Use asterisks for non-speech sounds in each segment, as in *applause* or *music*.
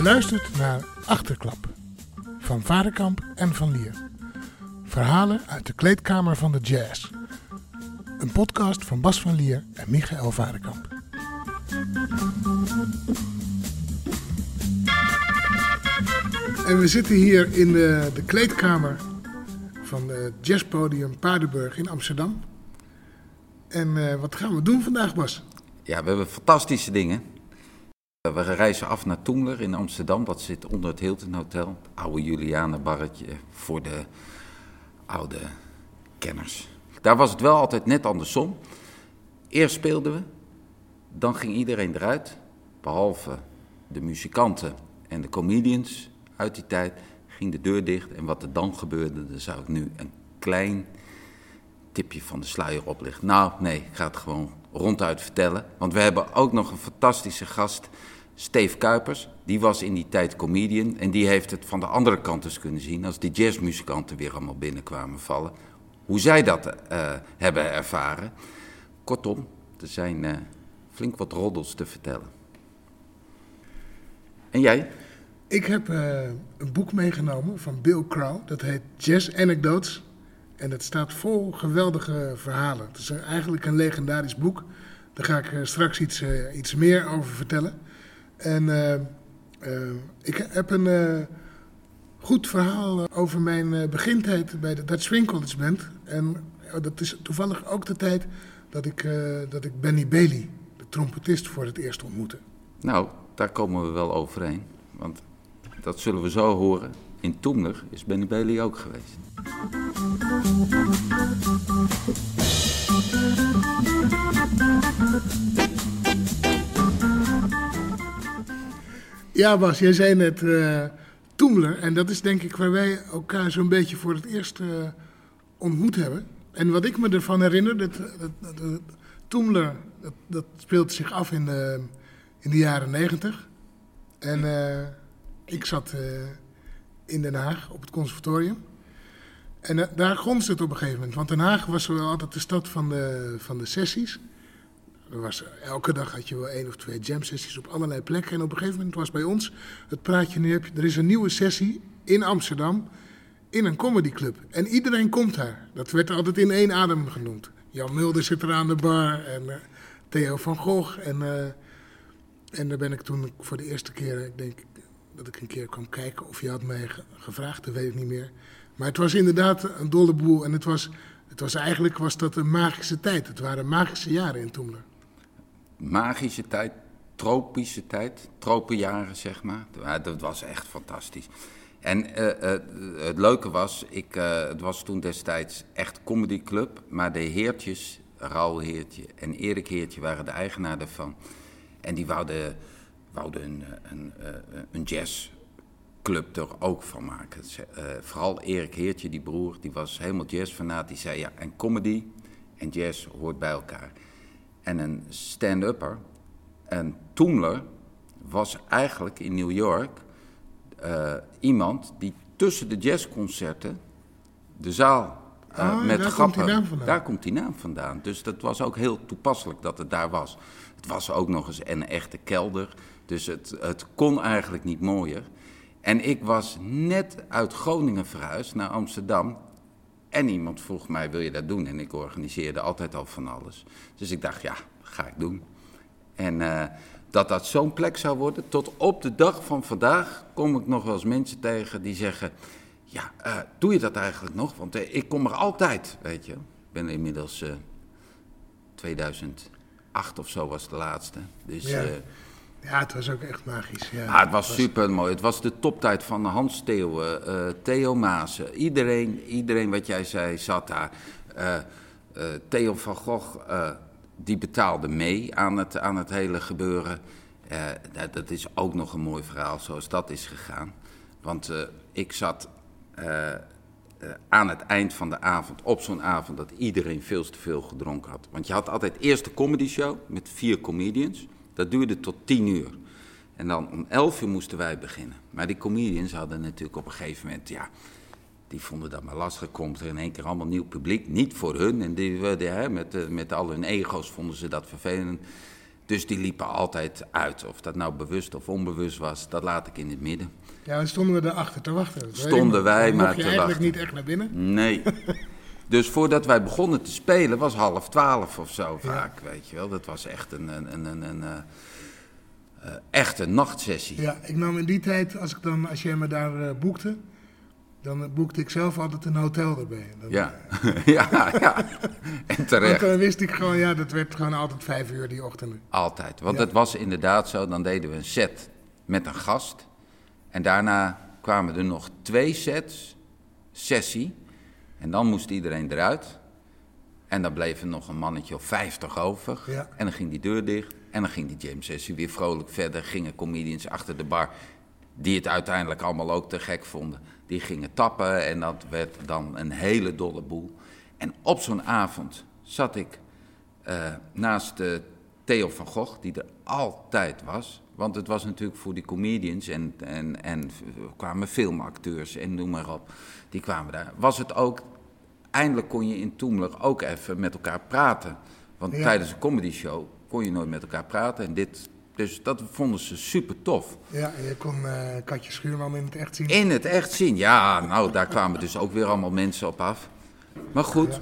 Je luistert naar Achterklap van Varenkamp en van Lier. Verhalen uit de kleedkamer van de jazz. Een podcast van Bas van Lier en Michael Varenkamp. En we zitten hier in de, de kleedkamer van het jazzpodium Paardenburg in Amsterdam. En eh, wat gaan we doen vandaag, Bas? Ja, we hebben fantastische dingen. We reizen af naar Toemler in Amsterdam. Dat zit onder het Hilton Hotel. Het oude Julianenbarretje voor de oude kenners. Daar was het wel altijd net andersom. Eerst speelden we, dan ging iedereen eruit. Behalve de muzikanten en de comedians uit die tijd ging de deur dicht. En wat er dan gebeurde, daar zou ik nu een klein tipje van de sluier oplichten. Nou, nee, ik ga het gewoon ronduit vertellen. Want we hebben ook nog een fantastische gast, Steve Kuipers. Die was in die tijd comedian en die heeft het van de andere kant eens kunnen zien... als die jazzmuzikanten weer allemaal binnenkwamen vallen. Hoe zij dat uh, hebben ervaren. Kortom, er zijn uh, flink wat roddels te vertellen. En jij? Ik heb uh, een boek meegenomen van Bill Crow. Dat heet Jazz Anecdotes. En het staat vol geweldige verhalen. Het is eigenlijk een legendarisch boek. Daar ga ik straks iets, iets meer over vertellen. En uh, uh, ik heb een goed verhaal over mijn begintijd bij de Dutch Swing Band. En dat is toevallig ook de tijd dat ik, dat ik Benny Bailey, de trompetist, voor het eerst ontmoette. Nou, daar komen we wel overeen. Want dat zullen we zo horen. In Toemler is Benny Bailey ook geweest. Ja, Bas, jij zei net uh, Toemler. En dat is denk ik waar wij elkaar zo'n beetje voor het eerst uh, ontmoet hebben. En wat ik me ervan herinner, dat, dat, dat Toemler, dat, dat, speelt zich af in de, in de jaren negentig. En uh, ik zat in Den Haag op het conservatorium. En daar gonste het op een gegeven moment. Want Den Haag was wel altijd de stad van de, van de sessies. Elke dag had je wel één of twee jam sessies op allerlei plekken. En op een gegeven moment was bij ons het praatje nu heb je, er is een nieuwe sessie in Amsterdam in een comedyclub. En iedereen komt daar. Dat werd altijd in één adem genoemd. Jan Mulder zit er aan de bar en uh, Theo van Gogh. En, uh, en daar ben ik toen voor de eerste keer, ik denk dat ik een keer kwam kijken of je had mij gevraagd, dat weet ik niet meer. Maar het was inderdaad een dolle boel en het was, het was eigenlijk was dat een magische tijd. Het waren magische jaren in Toemler. Magische tijd, tropische tijd, tropenjaren zeg maar. Dat was echt fantastisch. En uh, uh, het leuke was, ik, uh, het was toen destijds echt comedyclub, maar de heertjes, Raul Heertje en Erik Heertje waren de eigenaar daarvan. En die wouden, wouden een, een, een jazz club er ook van maken. Vooral Erik Heertje, die broer, die was helemaal jazzfanaat. Die zei, ja, en comedy en jazz hoort bij elkaar. En een stand-upper, een Toemler, was eigenlijk in New York uh, iemand die tussen de jazzconcerten de zaal uh, oh, met daar grappen... Komt. Daar komt die naam vandaan. Dus dat was ook heel toepasselijk dat het daar was. Het was ook nog eens een echte kelder, dus het, het kon eigenlijk niet mooier. En ik was net uit Groningen verhuisd naar Amsterdam. En iemand vroeg mij, wil je dat doen? En ik organiseerde altijd al van alles. Dus ik dacht, ja, ga ik doen. En uh, dat dat zo'n plek zou worden, tot op de dag van vandaag kom ik nog wel eens mensen tegen die zeggen... Ja, uh, doe je dat eigenlijk nog? Want uh, ik kom er altijd, weet je. Ik ben inmiddels 2008 of zo was de laatste. Dus... Ja. Ja, het was ook echt magisch. Ja, ah, het was, was super mooi. Het was de toptijd van Hans Theeuwen, uh, Theo Maassen. Iedereen, iedereen wat jij zei zat daar. Uh, uh, Theo van Gogh, die betaalde mee aan het, aan het hele gebeuren. Dat, dat, is ook nog een mooi verhaal zoals dat is gegaan. Want ik zat aan het eind van de avond, op zo'n avond, dat iedereen veel te veel gedronken had. Want je had altijd eerst de comedy show met vier comedians... Dat duurde tot tien uur. En dan om elf uur moesten wij beginnen. Maar die comedians hadden natuurlijk op een gegeven moment, ja, die vonden dat maar lastig. Komt er in één keer allemaal nieuw publiek, niet voor hun. En die, die, hè, met, met al hun ego's vonden ze dat vervelend. Dus die liepen altijd uit. Of dat nou bewust of onbewust was, dat laat ik in het midden. Ja, dan stonden we erachter te wachten. Stonden wij maar mocht je te eigenlijk wachten. niet echt naar binnen. Nee. *laughs* Dus voordat wij begonnen te spelen was half twaalf of zo vaak, weet je wel. Dat was echt een, een, een, een, een, eh, eh, echt een nachtsessie. Ja, ik nam in die tijd, als, ik dan, als jij me daar eh, boekte, dan boekte ik zelf altijd een hotel erbij. Ja, *laughs* ja, ja. En Want terecht. dan wist ik gewoon, ja, dat werd gewoon altijd vijf uur die ochtenden. Altijd. Want Ja. het was inderdaad zo, dan deden we een set met een gast. En daarna kwamen er nog twee sets, sessie. En dan moest iedereen eruit. En dan bleef er nog een mannetje of vijftig over. Ja. En dan ging die deur dicht. En dan ging die jam sessie weer vrolijk verder. Gingen comedians achter de bar, die het uiteindelijk allemaal ook te gek vonden. Die gingen tappen en dat werd dan een hele dolle boel. En op zo'n avond zat ik eh, naast eh, Theo van Gogh, die er altijd was. Want het was natuurlijk voor die comedians en, en, en kwamen filmacteurs en noem maar op. Die kwamen daar. Was het ook, eindelijk kon je in Toemler ook even met elkaar praten. Want Ja. tijdens een comedy show kon je nooit met elkaar praten. En dit, dus dat vonden ze super tof. Ja, en je kon eh, Katje Schuurman in het echt zien. In het echt zien, ja, nou daar kwamen dus ook weer allemaal mensen op af. Maar goed, Ja.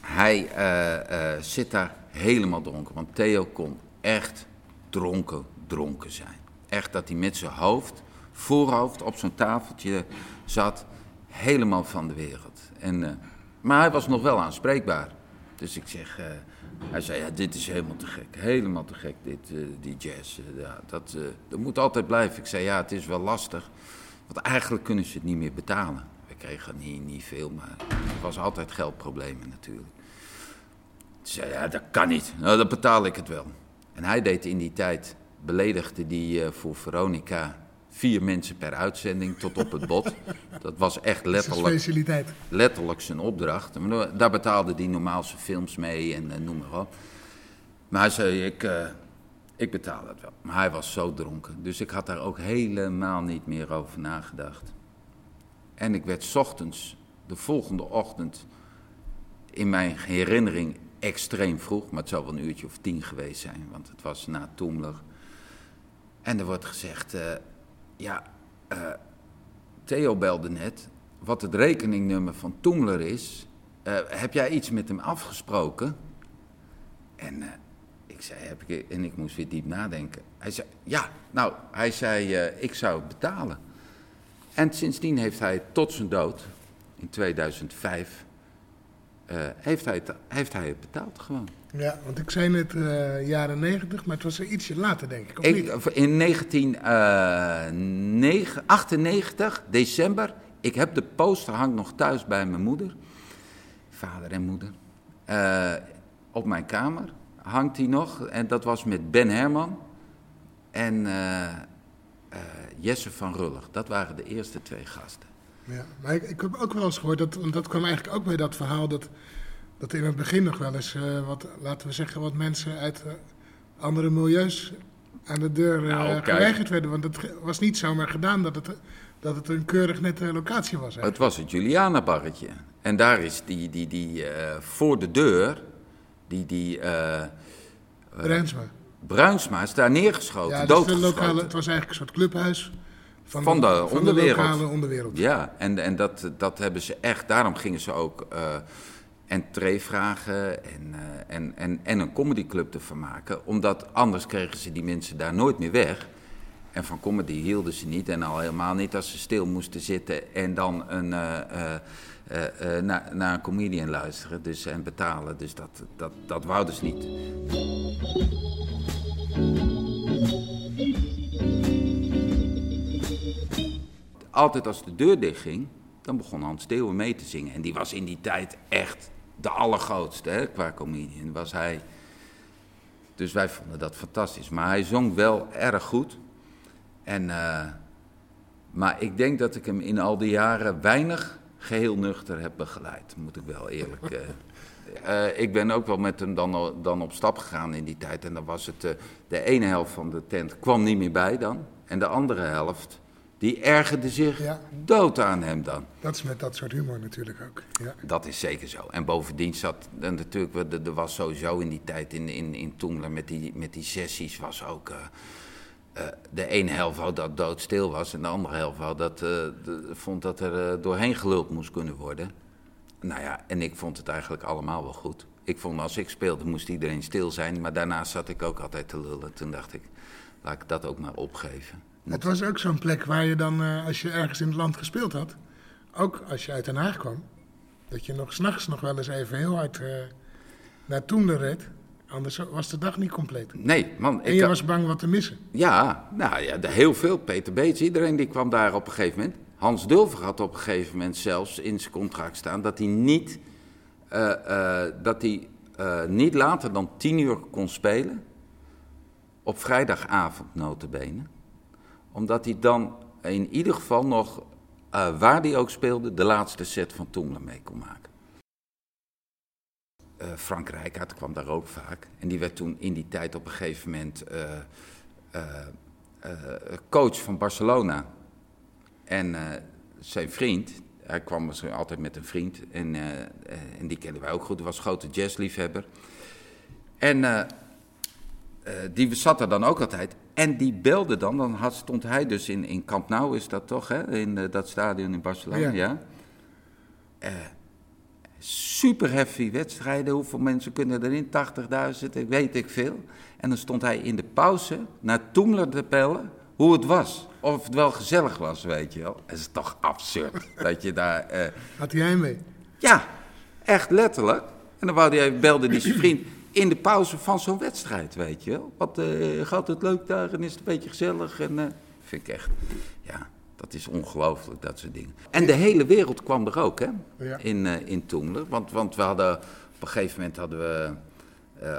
hij eh, eh, zit daar helemaal dronken. Want Theo kon echt dronken, dronken zijn. Echt dat hij met zijn hoofd, voorhoofd op zo'n tafeltje zat, helemaal van de wereld. En, eh, maar hij was nog wel aanspreekbaar. Dus ik zeg, eh, hij zei, ja, dit is helemaal te gek, helemaal te gek, dit, eh, die jazz. ja, dat, dat moet altijd blijven. Ik zei, ja, het is wel lastig, want eigenlijk kunnen ze het niet meer betalen. We kregen niet, niet veel, maar er was altijd geldproblemen natuurlijk. Zei ja, dat kan niet. Nou, dan betaal ik het wel. En hij deed in die tijd, beledigde die eh, voor Veronica vier mensen per uitzending tot op het bot. *laughs* Dat was echt Dat letterlijk, specialiteit. letterlijk zijn opdracht. Daar- betaalde hij normaal zijn films mee en eh, noem maar op. Maar hij zei, ik, eh, ik betaal het wel. Maar hij was zo dronken. Dus ik had daar ook helemaal niet meer over nagedacht. En ik werd 's ochtends, de volgende ochtend, in mijn herinnering extreem vroeg. Maar het zou wel een uurtje of tien geweest zijn, want het was na Toemler. En er wordt gezegd, eh, ja, eh, Theo belde net. Wat het rekeningnummer van Toemler is, eh, heb jij iets met hem afgesproken? En ik zei, heb ik, en ik moest weer diep nadenken. Hij zei, ja, nou, hij zei, ik zou het betalen. En sindsdien heeft hij tot zijn dood, in 2005, eh, heeft, hij het, heeft hij het betaald gewoon. Ja, want ik zei net eh, jaren negentig, maar het was er ietsje later, denk ik. Of Ik, niet? in 1998, december, ik heb de poster hangt nog thuis bij mijn moeder, vader en moeder, Eh, op mijn kamer hangt die nog. En dat was met Ben Herman en eh, eh, Jesse van Rullig. Dat waren de eerste twee gasten. Ja, maar ik, ik heb ook wel eens gehoord, dat, want dat kwam eigenlijk ook bij dat verhaal, dat, dat in het begin nog wel eens, eh, wat, laten we zeggen, wat mensen uit eh, andere milieus aan de deur eh, Nou, geweigerd werden. Want het was niet zomaar gedaan dat het, dat het een keurig nette locatie was. Het was het Juliana-barretje. En daar is die, die, die voor de deur, die, die Bruinsma. Bruinsma is daar neergeschoten, Ja, dus doodgeschoten. lokale, het was eigenlijk een soort clubhuis van, Van de van onderwereld. de lokale onderwereld. Ja, en, en dat, dat hebben ze echt, daarom gingen ze ook eh entree vragen en, eh, en, en, en een comedyclub ervan maken. Omdat anders kregen ze die mensen daar nooit meer weg. En van comedy hielden ze niet en al helemaal niet als ze stil moesten zitten en dan een, eh, eh, eh, eh, naar, naar een comedian luisteren dus, en betalen. Dus dat, dat, dat wouden ze niet. Altijd als de deur dichtging, dan begon Hans Steeuwen mee te zingen. En die was in die tijd echt de allergrootste hè, qua comedian, was hij. Dus wij vonden dat fantastisch. Maar hij zong wel erg goed. En, eh, maar ik denk dat ik hem in al die jaren weinig geheel nuchter heb begeleid, moet ik wel eerlijk... eh, *laughs* ik ben ook wel met hem dan, dan op stap gegaan in die tijd. En dan was het, de ene helft van de tent kwam niet meer bij dan. En de andere helft, Die ergerde zich Ja. dood aan hem dan. Dat is met dat soort humor natuurlijk ook. Ja. Dat is zeker zo. En bovendien zat en natuurlijk, er- was sowieso in die tijd in, in, in Toemler met die, met die sessies was ook. eh, eh, de ene helft wou dat doodstil was en de andere helft wou dat, eh, de- vond dat er doorheen geluld moest kunnen worden. Nou ja, en ik vond het eigenlijk allemaal wel goed. Ik vond als ik speelde moest iedereen stil zijn, maar daarnaast zat ik ook altijd te lullen. Toen dacht ik, laat ik dat ook maar opgeven. Het was ook zo'n plek waar je dan, eh, als je ergens in het land gespeeld had, ook als je uit Den Haag kwam, dat je nog s'nachts nog wel eens even heel hard eh, naar Toemler reed. Anders was de dag niet compleet. Nee, man. En ik je had- was bang wat te missen. Ja, nou ja, heel veel. Peter Beets, iedereen die kwam daar op een gegeven moment. Hans Dulver had op een gegeven moment zelfs in zijn contract staan dat hij niet, eh, dat hij, niet later dan tien uur kon spelen. Op vrijdagavond notabene. Omdat hij dan in ieder geval nog, eh, waar hij ook speelde, de laatste set van Toemler mee kon maken. Eh, Frank Rijkaard kwam daar ook vaak. En die werd toen in die tijd op een gegeven moment eh, coach van Barcelona. En zijn vriend, hij kwam dus altijd met een vriend. En, en die kenden wij ook goed. Hij was grote jazzliefhebber. En eh, eh, die zat er dan ook altijd. En die belde dan, dan had, stond hij dus in, in Camp Nou, is dat toch, hè? in eh, dat stadion in Barcelona, Ja. ja. Eh, super heavy wedstrijden, hoeveel mensen kunnen erin? 80.000, ik weet ik veel. En dan stond hij in de pauze naar Toemler te bellen hoe het was. Of het wel gezellig was, weet je wel. Het is toch absurd *laughs* dat je daar... eh, Had hij mee? ja, echt letterlijk. En dan wou hij, belde hij zijn vriend in de pauze van zo'n wedstrijd, weet je wel. Wat eh, gaat het leuk daar en is het een beetje gezellig? En eh, vind ik echt, ja, dat is ongelooflijk, dat soort dingen. En de hele wereld kwam er ook, hè, Ja. in, eh in Toemler. Want, want we hadden, op een gegeven moment hadden we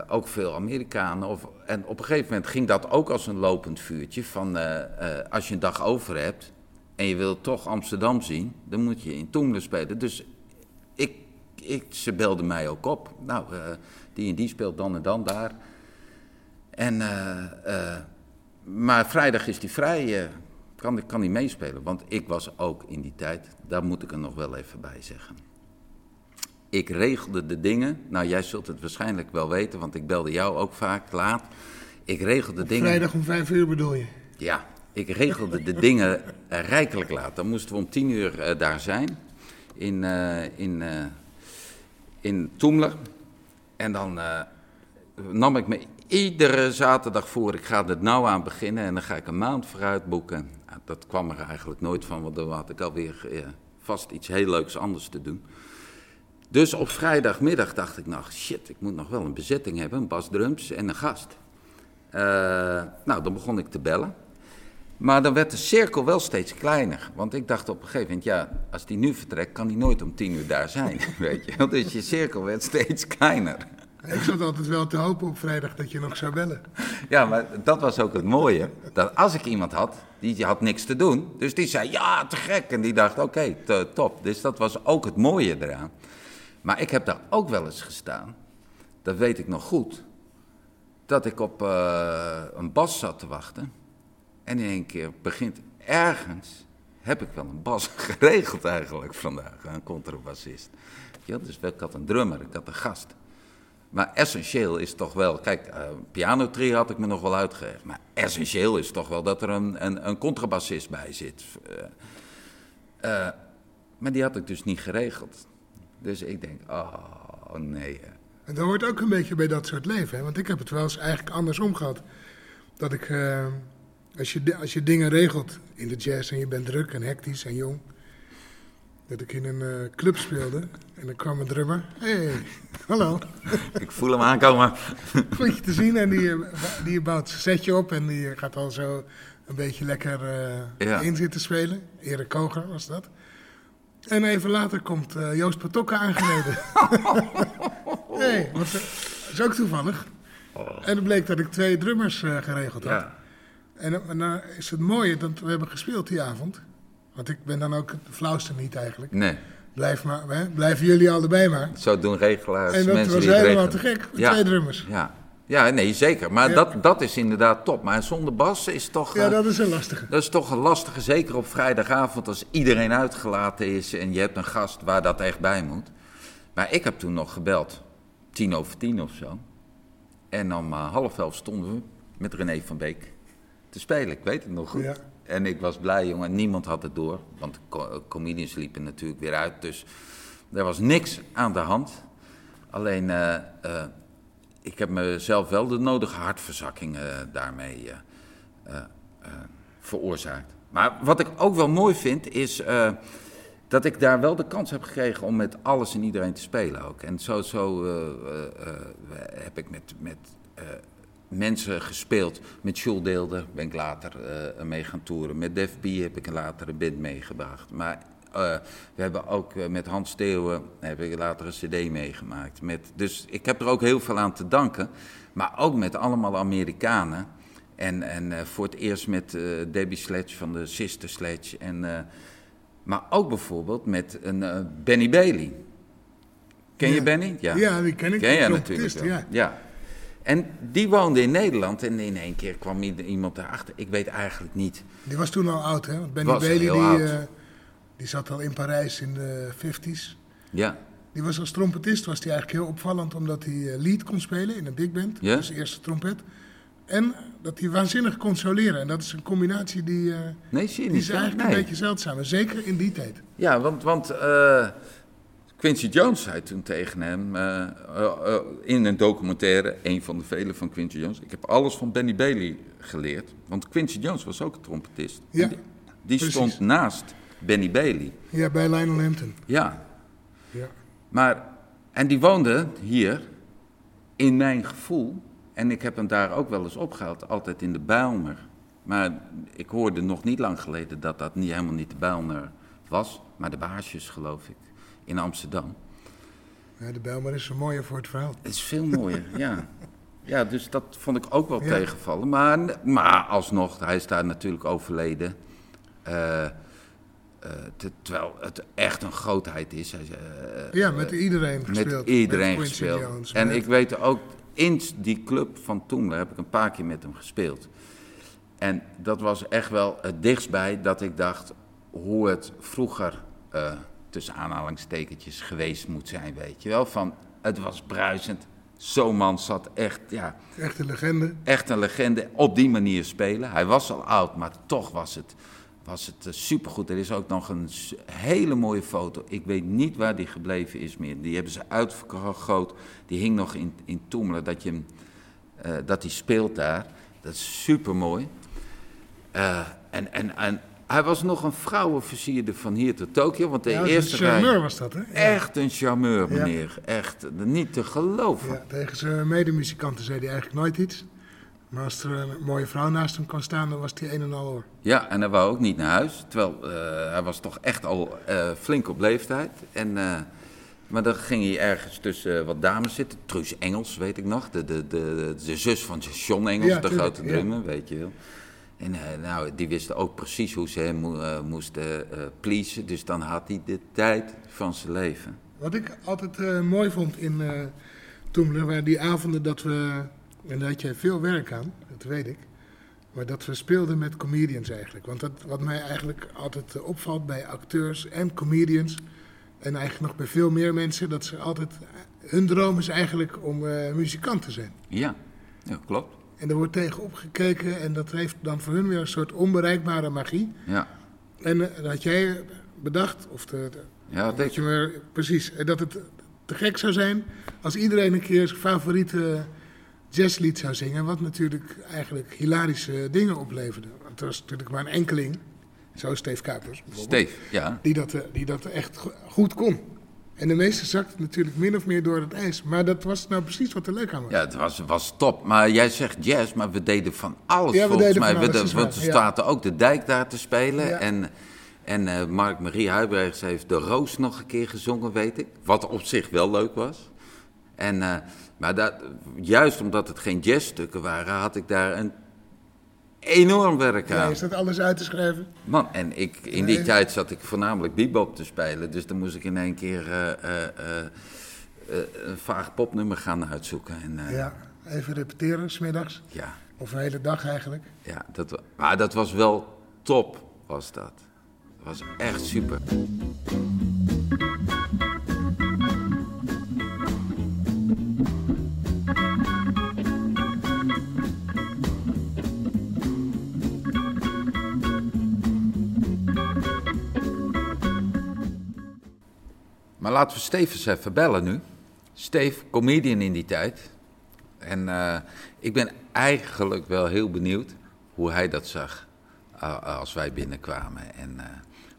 ook veel Amerikanen. Of, en op een gegeven moment ging dat ook als een lopend vuurtje. Van als je een dag over hebt en je wilt toch Amsterdam zien, dan moet je in Toemler spelen. Dus ik, ik, ze belden mij ook op. Nou, die en die speelt dan en dan daar. En, eh, eh, maar vrijdag is die vrij, eh, kan, kan meespelen. Want ik was ook in die tijd, daar moet ik er nog wel even bij zeggen. Ik regelde de dingen, nou jij zult het waarschijnlijk wel weten, want ik belde jou ook vaak laat. Ik regelde dingen. Vrijdag om vijf uur bedoel je? Ja, ik regelde de dingen rijkelijk laat. Dan moesten we om tien uur daar zijn. In, in, in Toemler. En dan eh, nam ik me iedere zaterdag voor. Ik ga er nou aan beginnen en dan ga ik een maand vooruit boeken. Dat kwam er eigenlijk nooit van, want dan had ik alweer eh, vast iets heel leuks anders te doen. Dus op vrijdagmiddag dacht ik nog, shit, ik moet nog wel een bezetting hebben, een basdrums en een gast. Eh, nou, dan begon ik te bellen. Maar dan werd de cirkel wel steeds kleiner. Want ik dacht op een gegeven moment, ja, als die nu vertrekt, kan die nooit om tien uur daar zijn. *laughs* Weet je? Dus je cirkel werd steeds kleiner. Ik zat altijd wel te hopen op vrijdag dat je nog zou bellen. Ja, maar dat was ook het mooie. Dat als ik iemand had, die had niks te doen. Dus die zei, ja, te gek. En die dacht, oké, top. Dus dat was ook het mooie eraan. Maar ik heb daar ook wel eens gestaan. Dat weet ik nog goed. Dat ik op eh, een bas zat te wachten. En in één keer begint ergens... Heb ik wel een bas *laughs* geregeld eigenlijk vandaag. Een contrabassist. Ja, dus ik had een drummer, ik had een gast. Maar essentieel is toch wel, kijk, eh pianotrio had ik me nog wel uitgelegd. Maar essentieel is toch wel dat er een, een, een contrabassist bij zit. Eh, eh, maar die had ik dus niet geregeld. Dus ik denk, oh nee. En dat hoort ook een beetje bij dat soort leven. Hè? Want ik heb het wel eens eigenlijk andersom gehad. Dat ik, als, je, als je dingen regelt in de jazz en je bent druk en hectisch en jong. Dat ik in een eh, club speelde en dan kwam een drummer. hey, hallo. Ik voel hem aankomen. Goed je te zien. En die, die bouwt zijn setje op en die gaat al zo een beetje lekker Ja. in zitten spelen. Erik Koger was dat. En even later komt eh, Joost Patokka aangereden. *laughs* nee, want, dat is ook toevallig. En het bleek dat ik twee drummers geregeld had. Ja. En, nou is het mooie dat we hebben gespeeld die avond. Want ik ben dan ook de flauwste niet eigenlijk. Nee, Blijf maar, hè? blijven jullie allebei maar. zo doen regelaars. En dat mensen was die het helemaal te gek, Ja. twee drummers. Ja, Ja, nee, zeker. Maar Ja. dat, dat is inderdaad top. Maar zonder Bas is toch... Ja, eh, dat is een lastige. Dat is toch een lastige, zeker op vrijdagavond als iedereen uitgelaten is en je hebt een gast waar dat echt bij moet. Maar ik heb toen nog gebeld, tien over tien of zo. En om eh, half elf stonden we met René van Beek te spelen, ik weet het nog goed. Ja. En ik was blij, jongen, niemand had het door, want de comedians liepen natuurlijk weer uit. Dus er was niks aan de hand. Alleen, eh, eh, ik heb mezelf wel de nodige hartverzakking eh, daarmee veroorzaakt. Maar wat ik ook wel mooi vind, is dat ik daar wel de kans heb gekregen om met alles en iedereen te spelen ook. En zo, zo heb ik met, met mensen gespeeld. Met Jules Deelder ben ik later eh, mee gaan toeren. Met Def B heb ik later een band meegebracht. Maar eh, we hebben ook eh, met Hans Steeuwen heb ik later een cd meegemaakt. Met, dus ik heb er ook heel veel aan te danken. Maar ook met allemaal Amerikanen. En, en voor het eerst met Debbie Sledge van de Sister Sledge. En, maar ook bijvoorbeeld met een Benny Bailey. Ken je Ja. Benny? Ja, die ken ik. Ken jij natuurlijk wel. ja. ja. En die woonde in Nederland en in één keer kwam iemand daarachter. Ik weet eigenlijk niet. Die was toen al oud, hè? Want Benny Bailey, die, eh, die zat al in Parijs in de 50s. Ja, Die was als trompetist was die eigenlijk heel opvallend, omdat hij eh, lead kon spelen in een big band. Ja? Dus eerste trompet. En dat hij waanzinnig kon soleren. En dat is een combinatie die, eh, nee, die is eigenlijk Nee. een beetje zeldzaam. Zeker in die tijd. Ja, want, want Quincy Jones zei toen tegen hem eh, eh, eh, in een documentaire, een van de vele van Quincy Jones. Ik heb alles van Benny Bailey geleerd. Want Quincy Jones was ook een trompetist. Ja, die stond naast Benny Bailey. Ja, bij Lionel Hampton. Ja, Ja. maar, en die woonde hier in mijn gevoel. En ik heb hem daar ook wel eens opgehaald, altijd in de Bijlmer. Maar ik hoorde nog niet lang geleden dat dat niet, helemaal niet de Bijlmer was, maar de Baarsjes, geloof ik, in Amsterdam. Ja, de Bijlmer is zo mooier voor het verhaal. Het is veel mooier, ja. Ja, dus dat vond ik ook wel Ja. tegenvallen. Maar, maar alsnog, hij is daar natuurlijk overleden. Eh, eh, te- terwijl het echt een grootheid is. Eh, Ja, met iedereen met gespeeld. iedereen Quincy gespeeld. Jones, en met- ik weet ook, in die club van Toemler heb ik een paar keer met hem gespeeld. En dat was echt wel het dichtstbij dat ik dacht hoe het vroeger, tussen aanhalingstekentjes, geweest moet zijn, weet je wel. Van, het was bruisend. Zo'n man zat echt, ja, Echt een legende. echt een legende op die manier spelen. Hij was al oud, maar toch was het, was het eh, supergoed. Er is ook nog een hele mooie foto. Ik weet niet waar die gebleven is meer. Die hebben ze uitvergroot. Die hing nog in, in Toemelen, dat, je, hem, eh, dat hij speelt daar. Dat is super mooi. en, en, en hij was nog een vrouwenversierder van hier tot Tokio. Want de Ja, eerste een rij... charmeur was dat, hè? Ja. Echt een charmeur, Ja. meneer. Echt niet te geloven. Ja, tegen zijn medemuzikanten zei hij eigenlijk nooit iets. Maar als er een mooie vrouw naast hem kwam staan, dan was hij een en al hoor. Ja, en hij wou ook niet naar huis. Terwijl eh, hij was toch echt al eh, flink op leeftijd. En, eh, maar dan ging hij ergens tussen wat dames zitten. Truus Engels, weet ik nog. De, de, de, de zus van John Engels, Ja, de tuurlijk, grote ja. drummer, weet je wel. En eh, nou, die wisten ook precies hoe ze hem eh, moesten eh pleasen. Dus dan had hij de tijd van zijn leven. Wat ik altijd mooi vond in Toemler, waren die avonden dat we, en daar had jij veel werk aan, dat weet ik, maar dat we speelden met comedians eigenlijk. Want dat, wat mij eigenlijk altijd opvalt bij acteurs en comedians, en eigenlijk nog bij veel meer mensen, dat ze altijd, hun droom is eigenlijk om muzikant te zijn. Ja, ja klopt. En er wordt tegen opgekeken en dat heeft dan voor hun weer een soort onbereikbare magie. Ja, En eh, dat had jij bedacht, of de, de- ja dat dat je maar, precies, dat het te gek zou zijn als iedereen een keer zijn favoriete jazzlied zou zingen. Wat natuurlijk eigenlijk hilarische dingen opleverde. Want er was natuurlijk maar een enkeling, zoals Steve Kuipers bijvoorbeeld, Steve, ja. die, dat, eh, die dat echt go- goed kon. En de meeste zakten natuurlijk min of meer door het ijs. Maar dat was nou precies wat er leuk aan was. Ja, het was, was top. Maar jij zegt jazz, maar we deden van alles Ja, we volgens deden mij. van We alles, de- ja. staat ook de dijk daar te spelen. Ja. En, en eh, Mark-Marie Huibrechts heeft de Roos nog een keer gezongen, weet ik. Wat op zich wel leuk was. En, eh, maar dat, juist omdat het geen jazzstukken waren, had ik daar een enorm werk Ja, aan. is dat alles uit te schrijven? Man, en ik, in die Nee. tijd zat ik voornamelijk bebop te spelen. Dus dan moest ik in één keer eh, eh, eh, een vaag popnummer gaan uitzoeken. En, Ja. even repeteren, smiddags. Ja, Of een hele dag eigenlijk. ja dat, maar dat was wel top, was dat. Dat was echt super. Maar laten we Steve eens even bellen nu. Steve, comedian in die tijd. En eh, ik ben eigenlijk wel heel benieuwd hoe hij dat zag eh, als wij binnenkwamen. En eh,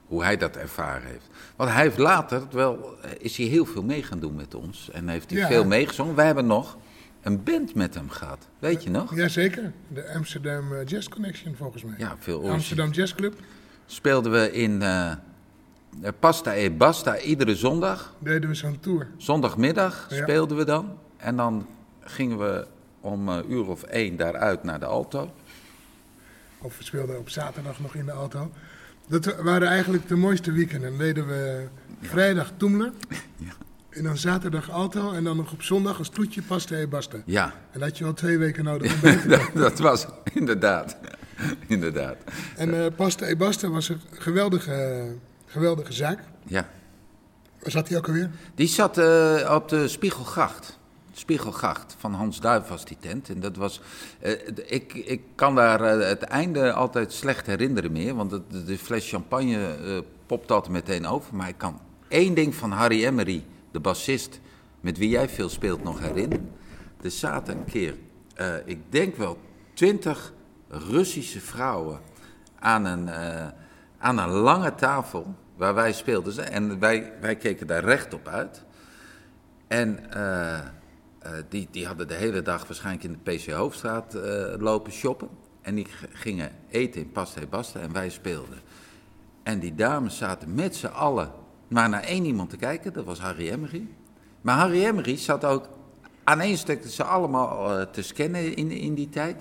hoe hij dat ervaren heeft. Want hij heeft later wel, eh, is hij heel veel mee gaan doen met ons. En heeft hij Ja. veel meegezongen. Wij hebben nog een band met hem gehad. Weet je nog? Jazeker, de Amsterdam eh, Jazz Connection volgens mij. Ja, veel Amsterdam Jazz Club Speelden we in eh, eh, Pasta e Basta iedere zondag. deden we zo'n tour. Zondagmiddag Ja. speelden we dan. En dan gingen we om een uur of één daaruit naar de Alto. Of we speelden op zaterdag nog in de auto. Dat waren eigenlijk de mooiste weekenden. Dan deden we vrijdag Toemler. *laughs* Ja. En dan zaterdag Alto. En dan nog op zondag als toetje Pasta e Basta. Ja, En dat had je wel twee weken nodig om *laughs* te dat, dat was inderdaad. *laughs* inderdaad. En eh Pasta e Basta was een geweldige, geweldige zaak. Ja. Waar zat hij ook alweer? Die zat eh, op de Spiegelgracht. Spiegelgracht van Hans Duif was die tent. En dat was. eh, ik, ik kan daar eh, het einde altijd slecht herinneren meer. Want het- de, de fles champagne popt altijd meteen over. Maar ik kan één ding van Harry Emery, de bassist. met wie jij veel speelt, nog herinneren. Er zaten een keer, ik denk wel twintig Russische vrouwen. aan een, aan een lange tafel. Waar wij speelden. En wij, wij keken daar recht op uit. En eh, eh, die, die hadden de hele dag waarschijnlijk in de PC Hoofdstraat eh, lopen shoppen. En die gingen eten in Pasta Basta en wij speelden. En die dames zaten met z'n allen maar naar één iemand te kijken, dat was Harry Emery. Maar Harry Emery zat ook aan één stuk ze allemaal te scannen in, in die tijd.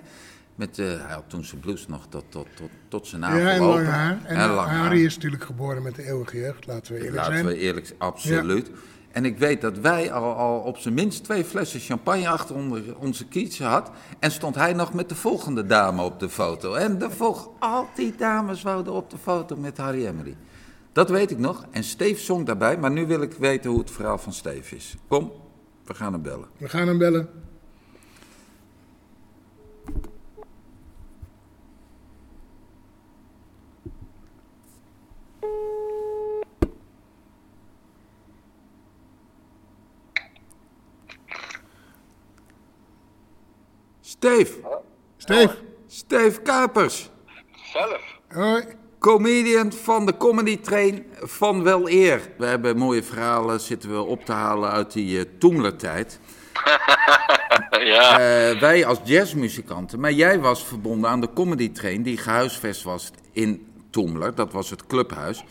Met, eh, hij had toen zijn blouse nog tot, tot, tot, tot zijn navel ja, en lang haar. En, En lang haar. Harry is natuurlijk geboren met de eeuwige jeugd, laten we eerlijk Laten zijn. we eerlijk zijn, absoluut. En ik weet dat wij al, al op zijn minst twee flessen champagne achter onder onze kiezen had. En stond hij nog met de volgende dame op de foto. En de volg, al die dames wouden op de foto met Harry Emery. Dat weet ik nog. En Steve zong daarbij. Maar nu wil ik weten hoe het verhaal van Steve is. Kom, we gaan hem bellen. We gaan hem bellen. Steve, Steve, Steve Kuipers. Zelf. hoi. Comedian van de Comedy Train van Wel Eer. We hebben mooie verhalen zitten we op te halen uit die uh, Toemler-tijd. *laughs* ja. Eh, wij als jazzmuzikanten, maar jij was verbonden aan de Comedy Train die gehuisvest was in Toemler. Dat was het clubhuis.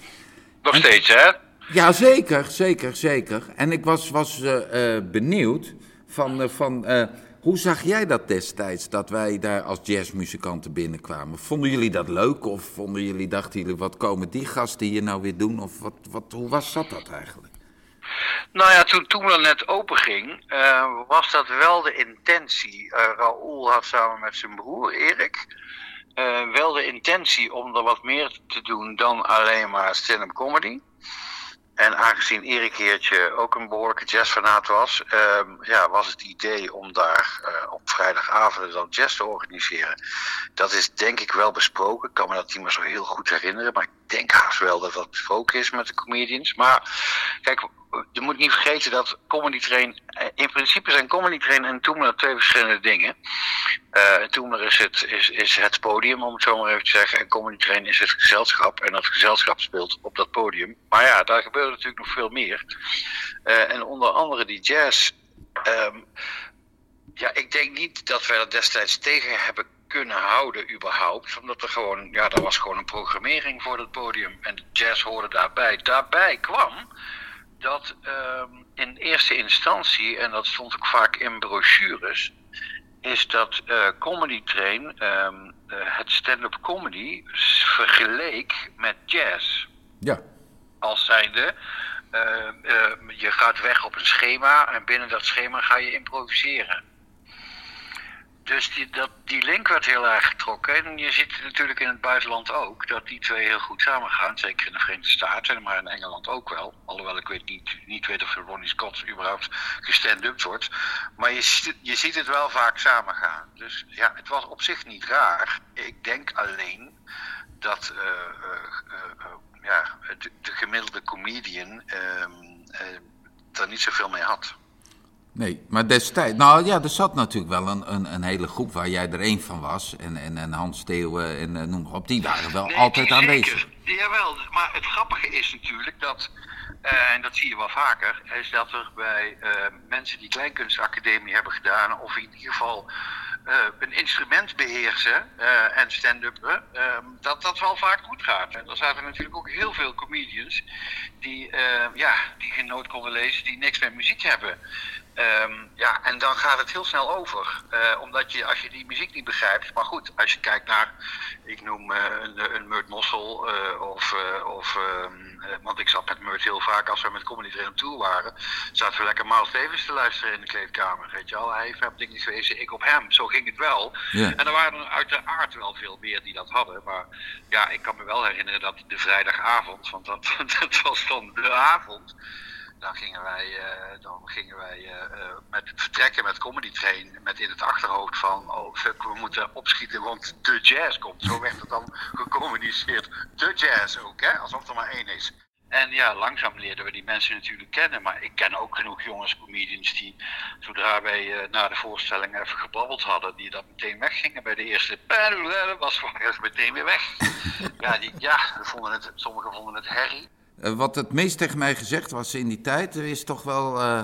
Nog steeds, hè? Ja, zeker, zeker, zeker. En ik was, was eh, benieuwd van, van eh, hoe zag jij dat destijds, dat wij daar als jazzmuzikanten binnenkwamen? Vonden jullie dat leuk of vonden jullie, dachten jullie, wat komen die gasten hier nou weer doen? Of wat, wat, hoe was zat dat eigenlijk? Nou ja, toen Toemler net open ging, eh, was dat wel de intentie. Eh Raoul had samen met zijn broer Erik eh, wel de intentie om er wat meer te doen dan alleen maar stand-up comedy. En aangezien Erik Heertje ook een behoorlijke jazzfanaat was, ehm, ja, was het idee om daar eh, op vrijdagavond dan jazz te organiseren. Dat is denk ik wel besproken. Ik kan me dat niet meer zo heel goed herinneren, maar ik denk haast wel dat dat besproken is met de comedians. Maar kijk, je moet niet vergeten dat Comedy Train, eh, in principe zijn Comedy Train en Toemler twee verschillende dingen. Eh Toemler is het, is, is het podium, om het zo maar even te zeggen. En Comedy Train is het gezelschap. En dat gezelschap speelt op dat podium. Maar ja, daar gebeurt natuurlijk nog veel meer. Eh, en onder andere die jazz. ehm, ja, ik denk niet dat wij dat destijds tegen hebben kunnen houden überhaupt. Omdat er gewoon, ja, er was gewoon een programmering voor dat podium. En de jazz hoorde daarbij. Daarbij kwam dat ehm, in eerste instantie, en dat stond ook vaak in brochures, is dat eh, Comedy Train ehm, eh, het stand-up comedy vergeleek met jazz. Ja, Als zijnde, eh, je gaat weg op een schema en binnen dat schema ga je improviseren. Dus die, dat, die link werd heel erg getrokken. En je ziet natuurlijk in het buitenland ook dat die twee heel goed samengaan. Zeker in de Verenigde Staten, maar in Engeland ook wel. Alhoewel ik weet niet, niet weet of Ronnie Scott überhaupt gestand-up wordt. Maar je, je ziet het wel vaak samengaan. Dus ja, het was op zich niet raar. Ik denk alleen dat uh, uh, ja, de, de, gemiddelde comedian ehm, daar niet zoveel mee had. Nee, maar destijds, nou ja, er zat natuurlijk wel een, een, een hele groep waar jij er één van was. En, en, en Hans Steeuwen en uh, noem maar op, die waren wel altijd aanwezig. Jawel, maar het grappige is natuurlijk dat, uh, en dat zie je wel vaker, is dat er bij uh, mensen die kleinkunstacademie hebben gedaan, of in ieder geval een instrument beheersen en stand-uppen, dat dat wel vaak goed gaat. En er zaten natuurlijk ook heel veel comedians die, ja, die geen noot konden lezen, die niks met muziek hebben. Um, ja, en dan gaat het heel snel over. Uh, omdat je, als je die muziek niet begrijpt. Maar goed, als je kijkt naar, ik noem uh, een, een Murt Mossel. Uh, of, of want ik zat met Murt heel vaak als we met Comedy Train Tour waren. Zaten we lekker Miles Davis te luisteren in de kleedkamer. Weet je wel, hij heeft op dingen gewezen, ik op hem. Zo ging het wel. Yeah. En er waren er uiteraard wel veel meer die dat hadden. Maar ja, ik kan me wel herinneren dat de vrijdagavond, want dat, *laughs* dat was dan de avond dan gingen wij, uh, dan gingen wij uh, met vertrekken met Comedy Train met in het achterhoofd van oh fuck, we moeten opschieten, want de jazz komt. Zo werd het dan *laughs* gecommuniceerd. De jazz ook, hè? alsof er maar één is. En ja, langzaam leerden we die mensen natuurlijk kennen. Maar ik ken ook genoeg jongens, comedians, die zodra wij uh, na de voorstelling even gebabbeld hadden, die dat meteen weggingen bij de eerste. was gewoon meteen weer weg. *laughs* ja, die, ja vonden het, sommigen vonden het herrie. Uh, wat het meest tegen mij gezegd was in die tijd, is toch wel. Uh,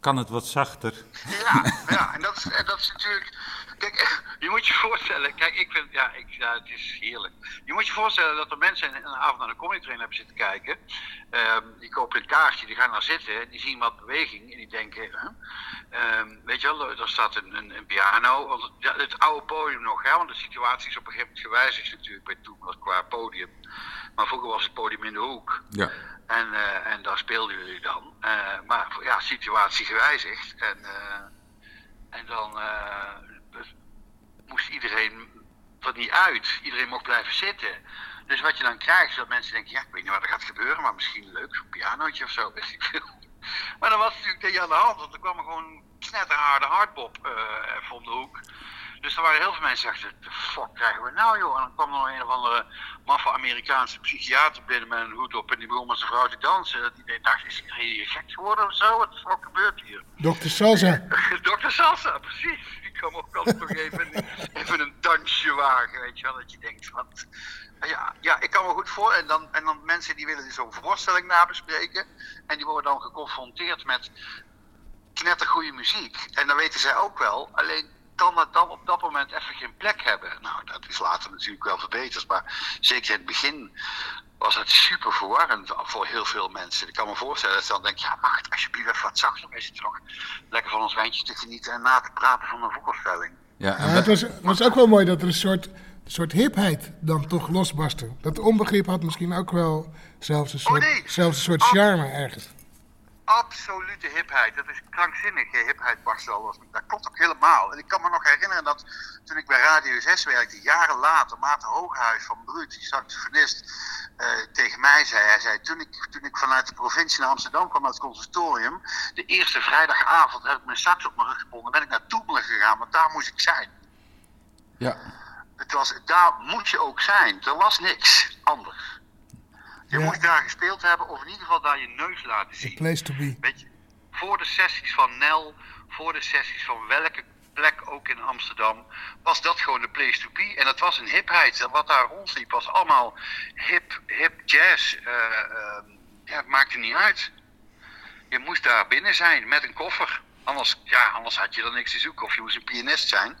kan het wat zachter? Ja, ja en, dat is, en dat is natuurlijk. Kijk, *laughs* je moet je voorstellen, kijk, ik vind, ja, ik, ja, het is heerlijk. Je moet je voorstellen dat er mensen een avond naar de comedy train hebben zitten kijken. Um, die kopen een kaartje, die gaan daar zitten, en die zien wat beweging en die denken, huh? um, weet je wel, er staat een, een, een piano, want het, het, oude podium nog, hè, want de situatie is op een gegeven moment gewijzigd natuurlijk bij toen qua podium. Maar vroeger was het podium in de hoek. Ja. En, uh, en daar speelden jullie dan. Uh, maar ja, situatie gewijzigd. En, uh, en dan moest iedereen er niet uit. Iedereen mocht blijven zitten. Dus wat je dan krijgt, is dat mensen denken: ja, ik weet niet wat er gaat gebeuren, maar misschien leuk, zo'n pianootje of zo, weet ik veel. *laughs* Maar dan was het natuurlijk tegen aan de hand, want er kwam er gewoon knetterharde hardbop even om de hoek. Dus er waren heel veel mensen die dachten, de fuck krijgen we nou joh? En dan kwam er nog een of andere maffe Amerikaanse psychiater binnen met een hoed op en die begon met zijn vrouw te dansen. Die dacht, is hier gek geworden of zo? Wat de fuck gebeurt hier? Dokter Salsa. *laughs* Dokter Salsa, precies. Die kwam ook altijd nog even, even een dansje wagen, weet je wel. Dat je denkt, wat... Ja, ja, ik kan me goed voor. En dan, en dan mensen die willen zo'n voorstelling nabespreken. En die worden dan geconfronteerd met knettergoeie muziek. En dan weten zij ook wel. Alleen kan dat dan op dat moment even geen plek hebben. Nou, dat is later natuurlijk wel verbeterd, maar zeker in het begin was het super verwarrend voor heel veel mensen. Ik kan me voorstellen dat ze dan denken, ja, mag het alsjeblieft even wat zachter? Wij zitten nog lekker van ons wijntje te genieten en na te praten van een voorstelling. Ja, en ja, het was, was ook wel mooi dat er een soort, een soort hipheid dan toch losbarstte. Dat onbegrip had misschien ook wel zelfs een soort, oh nee. zelfs een soort charme ergens absolute hipheid. Dat is krankzinnige hipheid, Marcel. Dat klopt ook helemaal. En ik kan me nog herinneren dat toen ik bij Radio 6 werkte, jaren later, Maarten Hooghuis van Bruut, die saxofonist, uh, tegen mij zei, hij zei, toen ik, toen ik vanuit de provincie naar Amsterdam kwam naar het conservatorium, de eerste vrijdagavond heb ik mijn sax op mijn rug gebonden, ben ik naar Toemelen gegaan, want daar moest ik zijn. Ja. Het was, daar moet je ook zijn. Er was niks anders. Je ja. moet daar gespeeld hebben, of in ieder geval daar je neus laten zien. The place to be. Weet je, voor de sessies van Nel, voor de sessies van welke plek ook in Amsterdam, was dat gewoon de place to be. En dat was een hipheid. En wat daar rondliep was allemaal hip, hip jazz. Uh, uh, ja, het maakte niet uit. Je moest daar binnen zijn met een koffer. Anders, ja, anders had je er niks te zoeken. Of je moest een pianist zijn.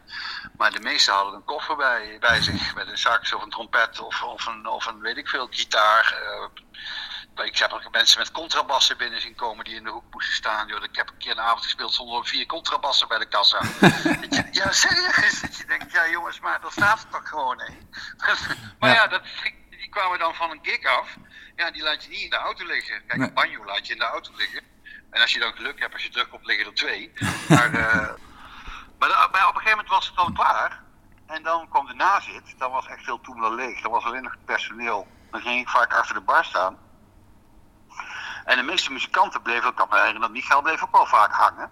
Maar de meesten hadden een koffer bij, bij zich. Met een sax of een trompet of, of, een, of een, weet ik veel, gitaar. Uh, ik heb ook mensen met contrabassen binnen zien komen die in de hoek moesten staan. Joh, ik heb een keer een avond gespeeld zonder vier contrabassen bij de kassa. *laughs* ja, serieus. Dat je denkt, ja jongens, maar er staat er toch gewoon één. *laughs* maar ja, dat, die kwamen dan van een gig af. Ja, die laat je niet in de auto liggen. Kijk, een banjo laat je in de auto liggen. En als je dan geluk hebt, als je terugkomt, liggen er twee. *laughs* Maar, uh, maar op een gegeven moment was het dan klaar. En dan kwam de nazit. Dan was echt veel Toemler leeg. Dan was alleen nog het personeel. Dan ging ik vaak achter de bar staan. En de meeste muzikanten bleven, ik kan me herinneren, dat Michael bleef ook wel vaak hangen.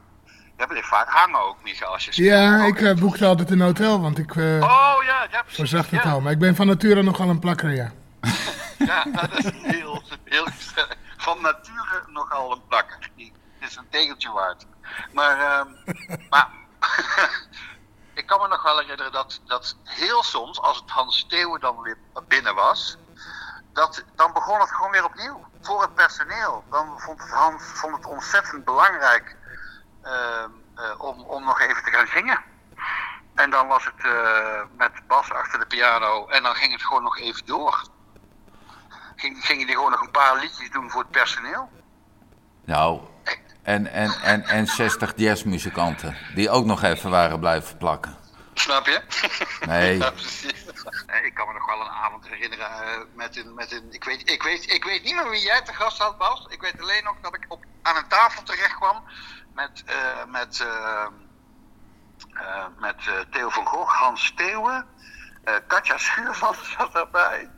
Jij bleef vaak hangen ook, Michael, als je speelde. Ja, ik eh, boekte altijd een hotel, want ik eh Oh ja, ja precies. voorzag het ja. al. Maar ik ben van nature nogal een plakker, ja. *laughs* Ja, dat is heel, heel van nature nogal een plakker. Is een tegeltje waard. Maar, ehm, *laughs* maar *laughs* ik kan me nog wel herinneren dat, dat heel soms, als het Hans Steeuwen dan weer binnen was, dat, dan begon het gewoon weer opnieuw. Voor het personeel. Dan vond het Hans vond het ontzettend belangrijk ehm, eh, om, om nog even te gaan zingen. En dan was het eh, met Bas achter de piano en dan ging het gewoon nog even door ging, gingen die gewoon nog een paar liedjes doen voor het personeel. Nou, en, en, en, en 60 jazzmuzikanten die ook nog even waren blijven plakken. Snap je? Nee. *laughs* Ja, precies. Ik kan me nog wel een avond herinneren eh, met een, met een ik, weet, ik, weet, ik weet niet meer wie jij te gast had, Bas. Ik weet alleen nog dat ik op, aan een tafel terecht kwam met, eh, met, eh, met Theo van Gogh, Hans Steeuwen, eh, Katja Schuurman *laughs* zat erbij.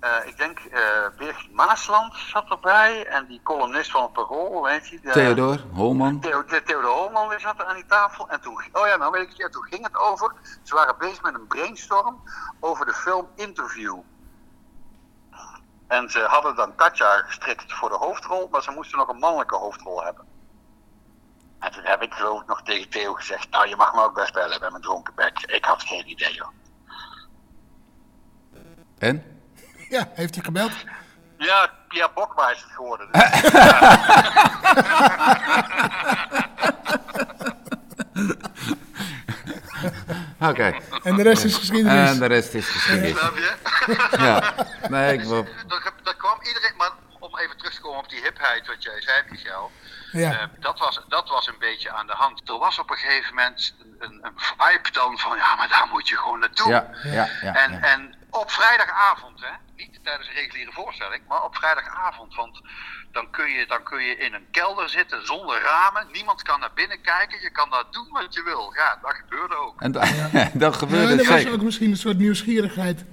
Eh, ik denk eh Birgit Maasland zat erbij en die columnist van het Parool, weet je. de- Theodor, Holman. Theo, de, Theodor Holman die zat er aan die tafel. En toen, oh ja, nou weet ik het, ja, toen ging het over. Ze waren bezig met een brainstorm over de film Interview. En ze hadden dan Katja gestrikt voor de hoofdrol, maar ze moesten nog een mannelijke hoofdrol hebben. En toen heb ik geloof ik nog tegen Theo gezegd, nou je mag me ook best bellen bij mijn dronken bek. Ik had geen idee joh. En? Ja, heeft hij gebeld? Ja, Pia Bokma is het geworden. Dus. *laughs* Oké. En de rest is geschiedenis. En de rest is geschiedenis. Snap je? *laughs* Ja. Nee, ik wil... *laughs* dat, kwam iedereen, maar om even terug te komen op die hipheid wat jij zei, Michel. Ja. Eh, dat, was, dat was een beetje aan de hand. Er was op een gegeven moment een, een, een vibe dan van, ja, maar daar moet je gewoon naartoe. Ja, ja, ja. en, ja. en op vrijdagavond, hè, niet tijdens een reguliere voorstelling, maar op vrijdagavond. Want dan kun, je, dan kun je in een kelder zitten zonder ramen. Niemand kan naar binnen kijken. Je kan daar doen wat je wil. Ja, dat gebeurde ook. En da- *laughs* dat Ja, gebeurde er het was ook misschien een soort nieuwsgierigheid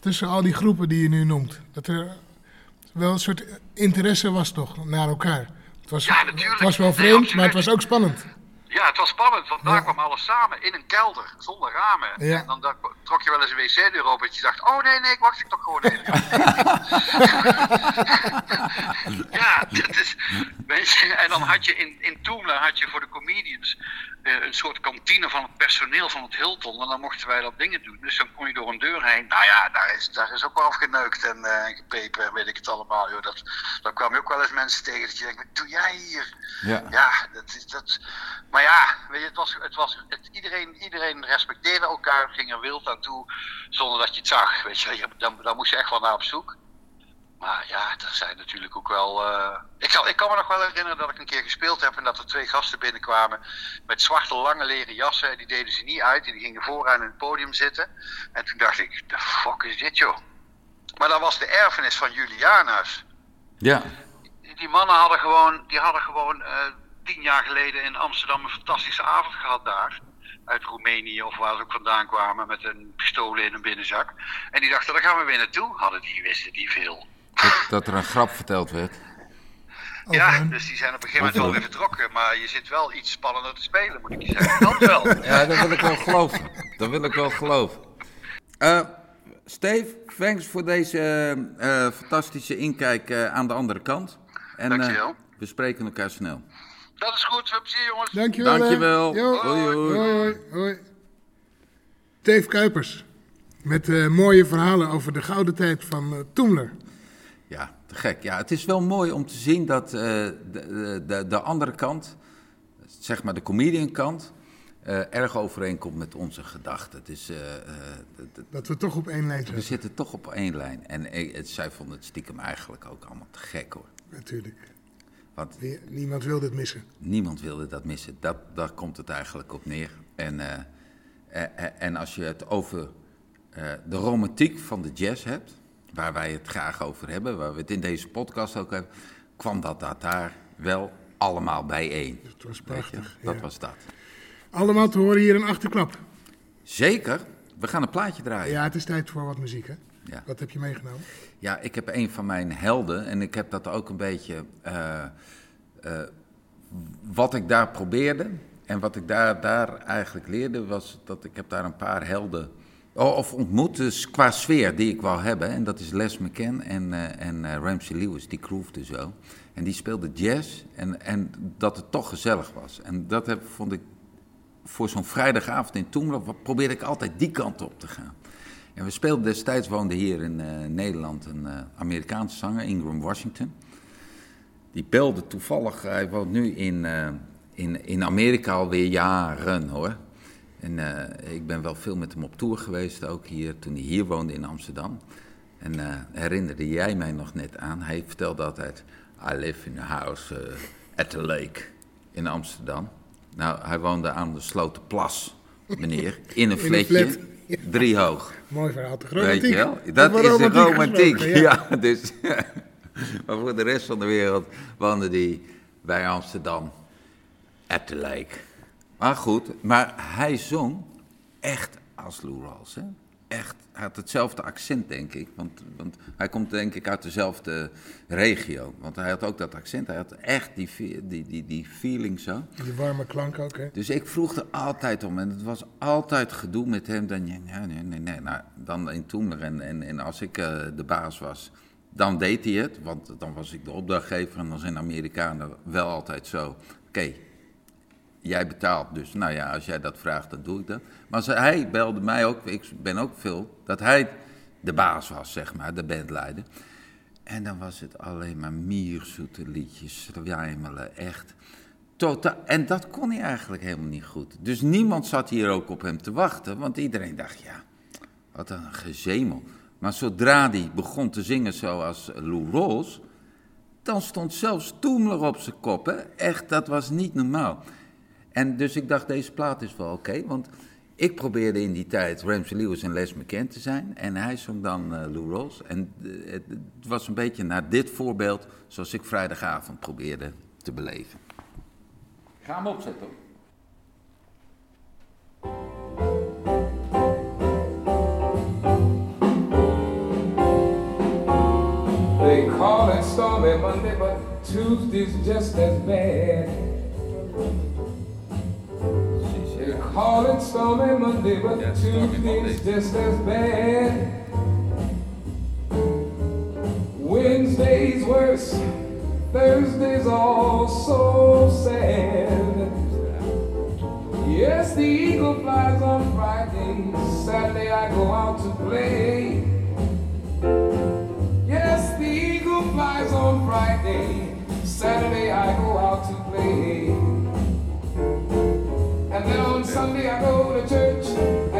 tussen al die groepen die je nu noemt. Dat er wel een soort interesse was toch, naar elkaar. Het was, Ja, natuurlijk. het was wel vreemd, maar het was ook spannend. Ja, het was spannend, want daar Ja. kwam alles samen in een kelder, zonder ramen. Ja. En dan da- trok je wel eens een wc-deur open en je dacht, oh nee, nee, ik wacht ik toch gewoon even. *laughs* ja, dat is, en dan had je in, in Toemler had je voor de comedians een soort kantine van het personeel van het Hilton. En dan mochten wij dat dingen doen. Dus dan kon je door een deur heen. Nou ja, daar is, daar is ook wel afgeneukt en eh, gepepen en weet ik het allemaal. Joh. Dat, daar kwam je ook wel eens mensen tegen dat je denkt, wat doe jij hier? Ja. Ja, dat is dat. Maar ja, weet je, het was, het was, het, iedereen, iedereen respecteerde elkaar, ging er wild aan toe, zonder dat je het zag. Weet Je- dan, dan moest je echt wel naar op zoek. Maar ja, er zijn natuurlijk ook wel. eh, ik, kan, ik kan me nog wel herinneren dat ik een keer gespeeld heb en dat er twee gasten binnenkwamen met zwarte lange leren jassen. En die deden ze niet uit en die gingen vooraan in het podium zitten. En toen dacht ik, de fuck is dit joh? Maar dat was de erfenis van Juliana's Ja. die mannen hadden gewoon, die hadden gewoon eh, tien jaar geleden in Amsterdam een fantastische avond gehad daar. Uit Roemenië of waar ze ook vandaan kwamen met een pistolen in een binnenzak. En die dachten, daar gaan we weer naartoe. Hadden die, wisten die veel. Dat, dat er een grap verteld werd. Ja, dus die zijn op een gegeven moment wel weer vertrokken. Maar je zit wel iets spannender te spelen, moet ik je zeggen. Dat wel. *laughs* Ja, dat wil ik wel geloven. Dat wil ik wel geloven. Eh Steve, thanks voor deze eh, fantastische inkijk eh, aan de andere kant. En eh, Dankjewel. we spreken elkaar snel. Dat is goed, veel plezier jongens. Dankjewel. Dankjewel. Hoi, hoi. Hoi, hoi, hoi. Dave Kuipers. Met eh, mooie verhalen over de gouden tijd van eh Toemler. Ja, te gek. Ja, het is wel mooi om te zien dat eh, de, de, de andere kant, zeg maar de comedian kant, eh, erg overeenkomt met onze gedachten. Het is, eh, Dat we toch op één lijn we zijn. zitten toch op één lijn. En het, zij vonden het stiekem eigenlijk ook allemaal te gek hoor. Natuurlijk. Want Nie- Niemand wil dit missen. Niemand wilde dat missen. Dat, daar komt het eigenlijk op neer. En, en als je het over de romantiek van de jazz hebt, waar wij het graag over hebben, waar we het in deze podcast ook hebben, kwam dat, dat daar wel allemaal bijeen. Het was prachtig. Dat ja. was dat. Allemaal te horen hier een achterklap. Zeker. We gaan een plaatje draaien. Ja, het is tijd voor wat muziek, hè? Ja. Wat heb je meegenomen? Ja, ik heb een van mijn helden en ik heb dat ook een beetje. eh, eh, wat ik daar probeerde en wat ik daar, daar eigenlijk leerde, was dat ik heb daar een paar helden. Oh, of ontmoet, dus qua sfeer die ik wou hebben. En dat is Les McCann en, eh, en eh, Ramsey Lewis, die groefde zo. En die speelde jazz en, en dat het toch gezellig was. En dat heb, vond ik voor zo'n vrijdagavond in Toemler, probeerde ik altijd die kant op te gaan. En we speelden destijds, woonde hier in eh, Nederland een Amerikaanse zanger, Ingram Washington. Die belde toevallig, hij woont nu in, in, in Amerika alweer jaren hoor. En eh, ik ben wel veel met hem op tour geweest, ook hier, toen hij hier woonde in Amsterdam. En eh, herinnerde jij mij nog net aan, hij vertelde altijd, I live in a house eh, at the lake in Amsterdam. Nou, hij woonde aan de Slotenplas, meneer, *laughs* in een In ja. drie hoog. Mooi verhaal? Weet Romantiek. je wel? Dat is de romantiek romantiek. gesproken, Ja. *laughs* dus. *laughs* maar voor de rest van de wereld woonde die bij Amsterdam at the lake. Maar goed, maar hij zong echt als Lou Rawls. Hè? Echt, hij had hetzelfde accent, denk ik. Want, want hij komt denk ik uit dezelfde regio. Want hij had ook dat accent. Hij had echt die, die, die, die feeling zo. Die warme klank ook, hè? Dus ik vroeg er altijd om. En het was altijd gedoe met hem. Dan, ja, nee, nee, nee, nee. Nou, dan in Toemler. En, en, en als ik eh, de baas was, dan deed hij het. Want dan was ik de opdrachtgever. En dan zijn Amerikanen wel altijd zo. Oké, jij betaalt. Dus nou ja, als jij dat vraagt, dan doe ik dat. Maar hij belde mij ook. Ik ben ook veel. Dat hij de baas was, zeg maar. De bandleider. En dan was het alleen maar mierzoete liedjes, zwijmelen, echt. Totaal, en dat kon hij eigenlijk helemaal niet goed. Dus niemand zat hier ook op hem te wachten, want iedereen dacht, ja, wat een gezemel. Maar zodra hij begon te zingen zoals Lou Rawls, dan stond zelfs Toemler op zijn kop. Hè? Echt, dat was niet normaal. En dus ik dacht, deze plaat is wel oké, want ik probeerde in die tijd Ramsey Lewis en Les McCann te zijn. En hij zong dan eh, Lou Rawls. En eh, het, was een beetje naar dit voorbeeld zoals ik vrijdagavond probeerde te beleven. Ga hem opzetten. They call it stormy Monday, but Tuesday's just as bad. Call it stormy Monday, but Yeah, Tuesday's just as bad. Wednesday's worse, Thursday's all so sad. Yes, the eagle flies on Friday, Saturday I go out to play. Yes, the eagle flies on Friday. Saturday I go out to play. And then Sunday I go to church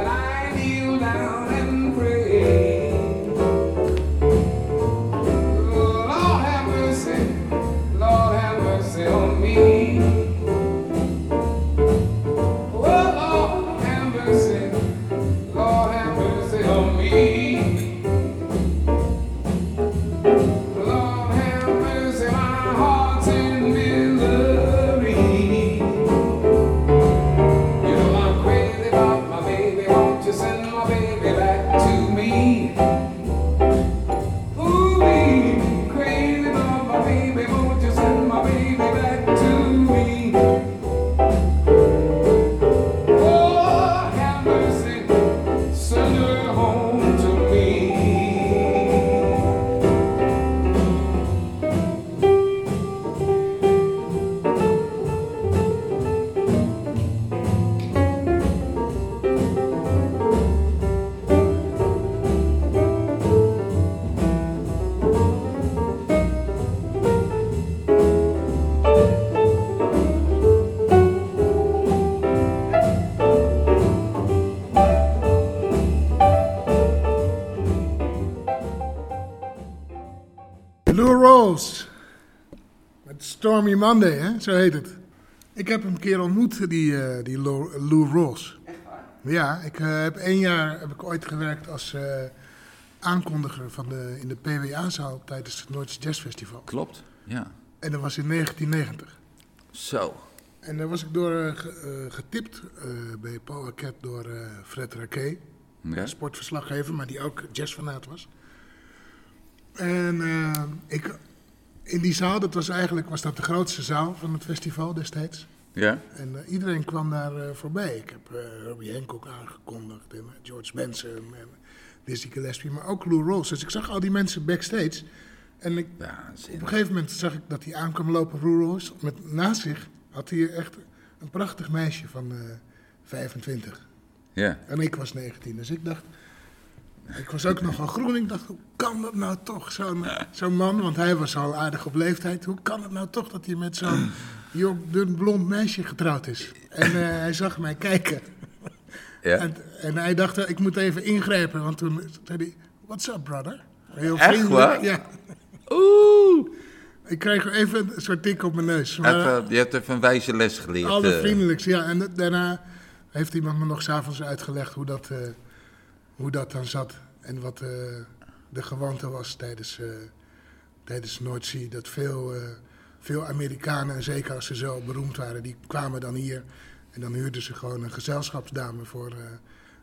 Met Stormy Monday, hè? Zo heet het. Ik heb hem een keer ontmoet, die, eh, die Lou, Lou Rawls. Ja, ik eh, heb één jaar heb ik ooit gewerkt als eh, aankondiger van de, in de PWA-zaal tijdens het Noordse Jazz Festival. Klopt, ja. En dat was in 1990. Zo. En daar was ik door ge- getipt eh, bij Paul Arquette door eh, Fred Raquet. Ja? sportverslaggever, maar die ook jazzfanaat was. En eh, ik, in die zaal, dat was eigenlijk was dat de grootste zaal van het festival destijds. Ja? En eh, iedereen kwam daar eh, voorbij. Ik heb eh Robbie Hancock aangekondigd en George Benson en Dizzy Gillespie, maar ook Lou Rawls. Dus ik zag al die mensen backstage. En ik, Ja, op een gegeven moment zag ik dat hij aankwam lopen, Lou Rawls. Met naast zich had hij echt een prachtig meisje van eh 25. Ja. En ik was 19, dus ik dacht. Ik was ook nogal groen. Ik dacht, hoe kan dat nou toch? Zo'n zo'n man, want hij was al aardig op leeftijd. Hoe kan het nou toch dat hij met zo'n *clears throat* jong, dun, blond meisje getrouwd is? En eh, hij zag mij kijken. Ja. En, en hij dacht, eh, ik moet even ingrijpen. Want toen zei hij, what's up, brother? Heel Echt vriendelijk. waar? Ja. Oeh! Ik kreeg even een soort tik op mijn neus. Maar, Even, je hebt even een wijze les geleerd. Alle eh. vriendelijks, ja. En daarna heeft iemand me nog s'avonds uitgelegd hoe dat, eh, hoe dat dan zat. En wat eh, de gewoonte was tijdens, eh tijdens Noordzee. Dat veel, eh, veel Amerikanen, en zeker als ze zo beroemd waren, die kwamen dan hier. En dan huurden ze gewoon een gezelschapsdame voor,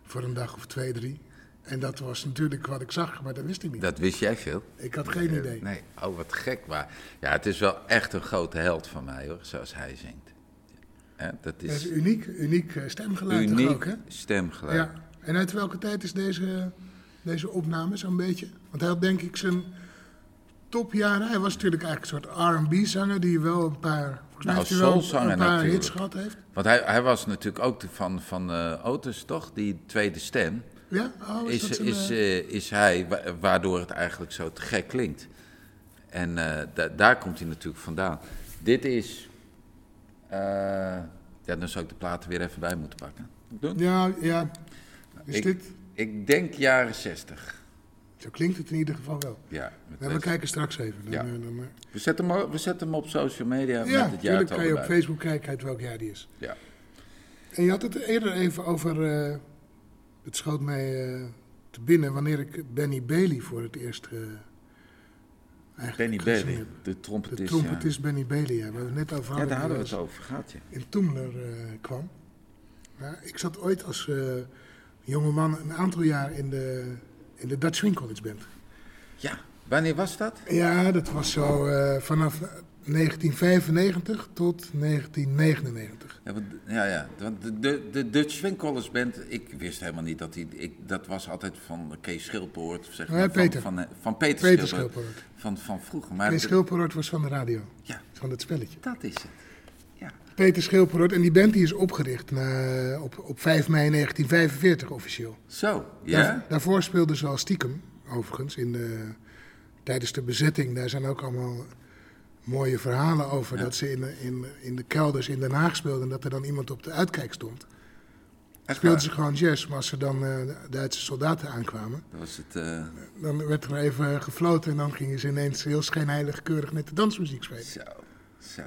voor een dag of twee, drie. En dat was natuurlijk wat ik zag, maar dat wist ik niet. Dat wist jij veel? Ik had geen idee. Nee, oh wat gek. Maar ja, het is wel echt een grote held van mij hoor, zoals hij zingt. Dat Dat is is uniek, uniek stemgeluid toch uniek ook, hè? stemgeluid. Ja, en uit welke tijd is deze, deze opname zo'n beetje? Want hij had denk ik zijn topjaren. Hij was natuurlijk eigenlijk een soort R&B-zanger die wel een paar, volgens mij Nou, wel een paar natuurlijk. hits gehad heeft. Want hij, hij was natuurlijk ook de van, van eh Otis, toch? Die tweede stem. Ja, oh, is, Is, dat zijn, is, eh, eh, is hij, wa- waardoor het eigenlijk zo te gek klinkt. En da- daar komt hij natuurlijk vandaan. Dit is... ja, dan zou ik de platen weer even bij moeten pakken. Doen? ja, ja. Is Ik- dit? Ik denk jaren 60. Zo klinkt het in ieder geval wel. Ja, we kijken straks even. Dan, Ja. eh, dan, eh, we, zetten hem, op- we zetten hem op social media ja, met het jaartal kan je op. Facebook kijken uit welk jaar die is. Ja. En je had het eerder even over, eh, het schoot mij te binnen wanneer ik Benny Bailey voor het eerst eigenlijk Benny Bailey, heb. de trompetist. De trompetist Benny Bailey, ja, waar we het net over hadden. ja daar hadden we het over gehad, ja. in Toemler kwam. Ik zat ooit als jonge man een aantal jaar in de, in de Dutch Swing College Band. Ja, wanneer was dat? Ja, dat was zo eh, vanaf 1995 tot 1999. Ja, want- ja, ja. De, de, de Dutch Swing College Band, ik wist helemaal niet dat die... Ik, dat was altijd van Kees Schilpoort, zeg maar. van, Peter. Van, eh, van Peter, Peter Schilpoort. Schilpoort. Van, van vroeger. Maar Kees Schilperoort was van de radio, Ja, van het spelletje. dat is het. Peter Schilperoort, en die band die is opgericht na, op, op 5 mei 1945 officieel. Zo, ja? Daar- daarvoor speelden ze al stiekem, overigens, in de, tijdens de bezetting. Daar zijn ook allemaal mooie verhalen over. Dat ze in, de- in, in de kelders in Den Haag speelden en dat er dan iemand op de uitkijk stond. Echt Speelden waar? ze gewoon jazz, maar als er dan eh, Duitse soldaten aankwamen, Dat was het... eh, dan werd er even gefloten en dan gingen ze ineens heel schijnheilig keurig net de dansmuziek spelen. zo, zo.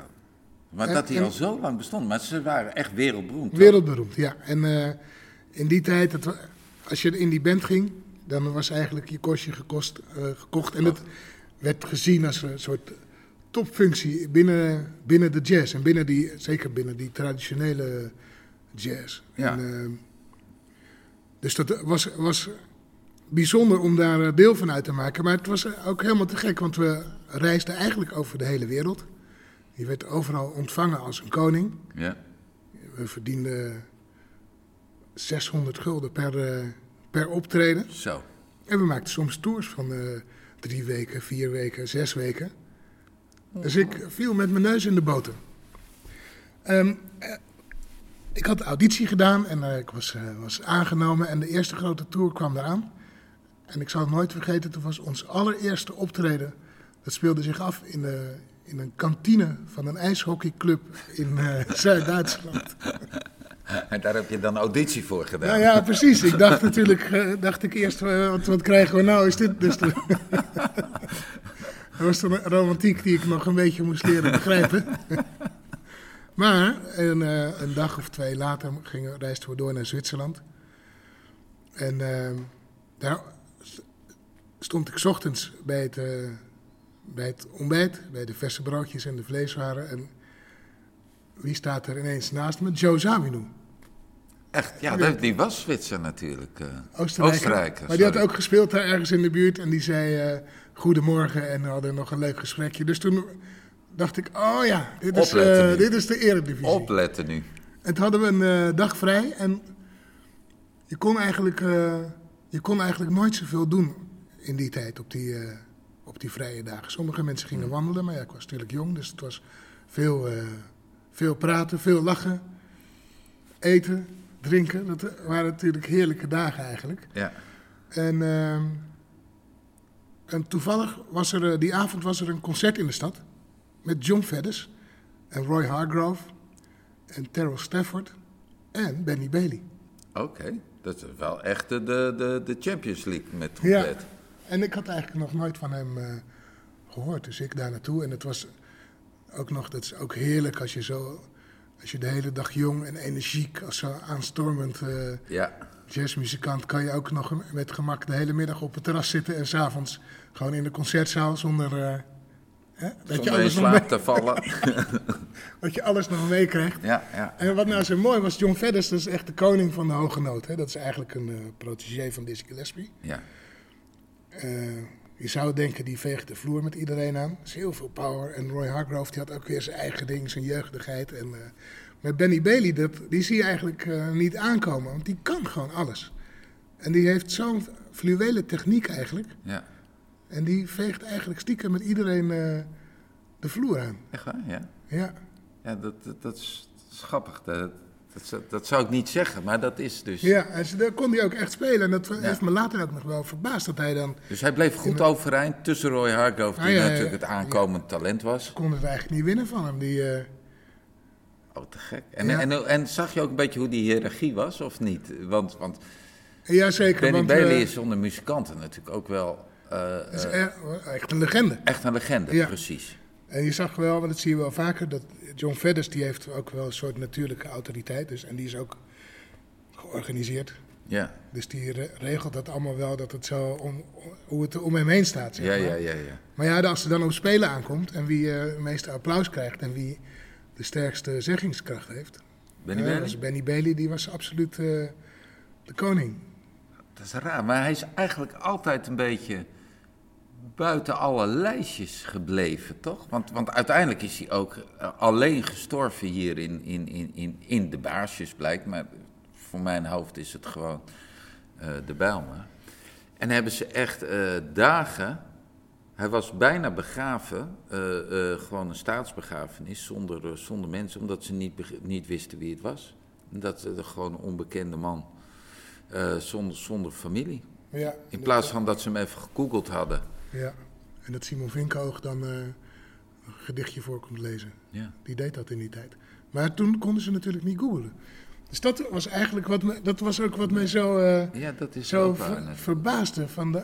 Maar En- dat die en- al zo lang bestond. Maar ze waren echt wereldberoemd. toch? Wereldberoemd, ja. En eh, in die tijd, het als je in die band ging, dan was eigenlijk je kostje gekost, eh, gekocht. En dat werd gezien als een soort topfunctie binnen, binnen de jazz. En binnen die, zeker binnen die traditionele jazz. Ja. En, eh, dus dat was, was bijzonder om daar deel van uit te maken. Maar het was ook helemaal te gek, want we reisden eigenlijk over de hele wereld. Je werd overal ontvangen als een koning. Ja. We verdienden 600 gulden per, eh, per optreden. Zo. En we maakten soms tours van eh, drie weken, vier weken, zes weken. Dus ik viel met mijn neus in de boter. Ehm, eh, ik had de auditie gedaan en ik was, was aangenomen. En de eerste grote tour kwam eraan. En ik zal het nooit vergeten, toen was ons allereerste optreden. Dat speelde zich af in, de, in een kantine van een ijshockeyclub in eh, *laughs* Zuid-Duitsland. En daar heb je dan auditie voor gedaan. Nou ja, precies. Ik dacht natuurlijk, eh, dacht ik eerst, eh, wat, wat krijgen we nou? Is dit dus de... Dat *laughs* was een romantiek die ik nog een beetje moest leren begrijpen. *laughs* maar een, een dag of twee later gingen, reisden we door naar Zwitserland. En daar stond ik 's ochtends bij het, bij het ontbijt, bij de verse broodjes en de vleeswaren. En wie staat er ineens naast me? Joe Zawinul. Echt, ja, dat- die was Zwitser natuurlijk. eh Oostenrijker. Oostenrijker, maar die had ook gespeeld daar ergens in de buurt. En die zei eh, goedemorgen en we hadden nog een leuk gesprekje. Dus toen dacht ik, oh ja, dit is, eh, dit is de eredivisie. Opletten nu. En toen hadden we een dag vrij en je kon, eigenlijk, je kon eigenlijk nooit zoveel doen in die tijd op die, op die vrije dagen. Sommige mensen gingen wandelen, maar ja, ik was natuurlijk jong, dus het was veel, eh, veel praten, veel lachen, eten, drinken. Dat waren natuurlijk heerlijke dagen eigenlijk. Ja. En, ehm, en toevallig was er eh, die avond was er een concert in de stad met John Feddes en Roy Hargrove en Terrell Stafford en Benny Bailey. Oké, dat is wel echt de, de, de, Champions League met Ja. En ik had eigenlijk nog nooit van hem eh, gehoord, dus ik daar naartoe. En het was ook nog, dat is ook heerlijk als je zo, als je de hele dag jong en energiek, als zo aanstormend eh, Ja. jazzmuzikant, kan je ook nog met gemak de hele middag op het terras zitten en s'avonds gewoon in de concertzaal zonder eh, hè, dat, je in slaap te vallen. *laughs* dat je alles nog meekrijgt. ja, ja. En wat nou zo mooi was, John Feddes, dat is echt de koning van de hoge noot. Hè? Dat is eigenlijk een eh, protégé van Dizzy Gillespie. ja. Eh, je zou denken, die veegt de vloer met iedereen aan. Er is heel veel power. En Roy Hargrove, die had ook weer zijn eigen ding, zijn jeugdigheid. En eh, met Benny Bailey, dat, die zie je eigenlijk eh, niet aankomen. Want die kan gewoon alles. En die heeft zo'n fluwele techniek eigenlijk. ja. En die veegt eigenlijk stiekem met iedereen de vloer aan. Echt waar, ja. Ja. Ja, dat, dat, dat is, dat is grappig. Dat, dat, zou- dat zou ik niet zeggen, maar dat is dus... Ja, en ze- daar kon hij ook echt spelen. En dat heeft me later ook nog wel verbaasd dat hij dan... Dus hij bleef goed overeind tussen Roy Hargrove, die Ah, natuurlijk het aankomend talent was. kon het eigenlijk niet winnen van hem. Die, eh, Oh, te gek. En, en, en, zag je ook een beetje hoe die hiërarchie was, of niet? Want, want ja, zeker. Benny want, Bailey eh, is zonder muzikanten natuurlijk ook wel eh, is echt, echt een legende. echt een legende, Ja. precies. En je zag wel, want dat zie je wel vaker, dat John Feddes die heeft ook wel een soort natuurlijke autoriteit. Dus, en die is ook georganiseerd. Ja, Dus die re- regelt dat allemaal wel, dat het zo om, hoe het om hem heen staat. Zeg ja, maar. ja, ja. ja. Maar ja, als er dan op spelen aankomt en wie eh, het meeste applaus krijgt en wie de sterkste zeggingskracht heeft. Benny eh, Bailey? was Benny Bailey, die was absoluut eh, de koning. Dat is raar, maar hij is eigenlijk altijd een beetje buiten alle lijstjes gebleven, toch? Want, want uiteindelijk is hij ook eh, alleen gestorven hier in, in, in, in, in de baarsjes, blijkt. Maar voor mijn hoofd is het gewoon eh, de Bijlmer. En hebben ze echt eh, dagen... Hij was bijna begraven, gewoon een staatsbegrafenis, zonder, zonder mensen, omdat ze niet, niet wisten wie het was. Dat eh, gewoon een onbekende man, zonder, zonder familie. Ja, In plaats van dat ze hem even gegoogeld hadden. Ja, en dat Simon Vinkoog dan eh, een gedichtje voor komt lezen. Ja. Die deed dat in die tijd. Maar toen konden ze natuurlijk niet googlen. Dus dat was eigenlijk wat me, dat was ook wat mij zo, eh, ja, dat is zo ver- verbaasde. Van de,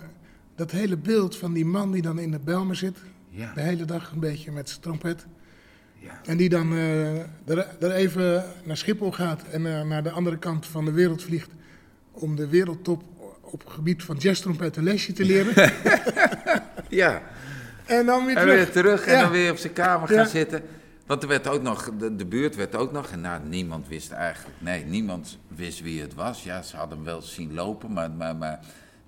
dat hele beeld van die man die dan in de Belmer zit. Ja. De hele dag een beetje met zijn trompet. Ja. En die dan eh, er, er even naar Schiphol gaat en naar de andere kant van de wereld vliegt. Om de wereldtop op het gebied van jazztrompet een lesje te leren. *laughs* ja. en dan weer En terug. weer terug en Ja. dan weer op zijn kamer Ja. gaan zitten. Want er werd ook nog, de, de buurt werd ook nog, en nou, niemand wist eigenlijk, nee, niemand wist wie het was. Ja, ze hadden hem wel zien lopen, maar, maar, maar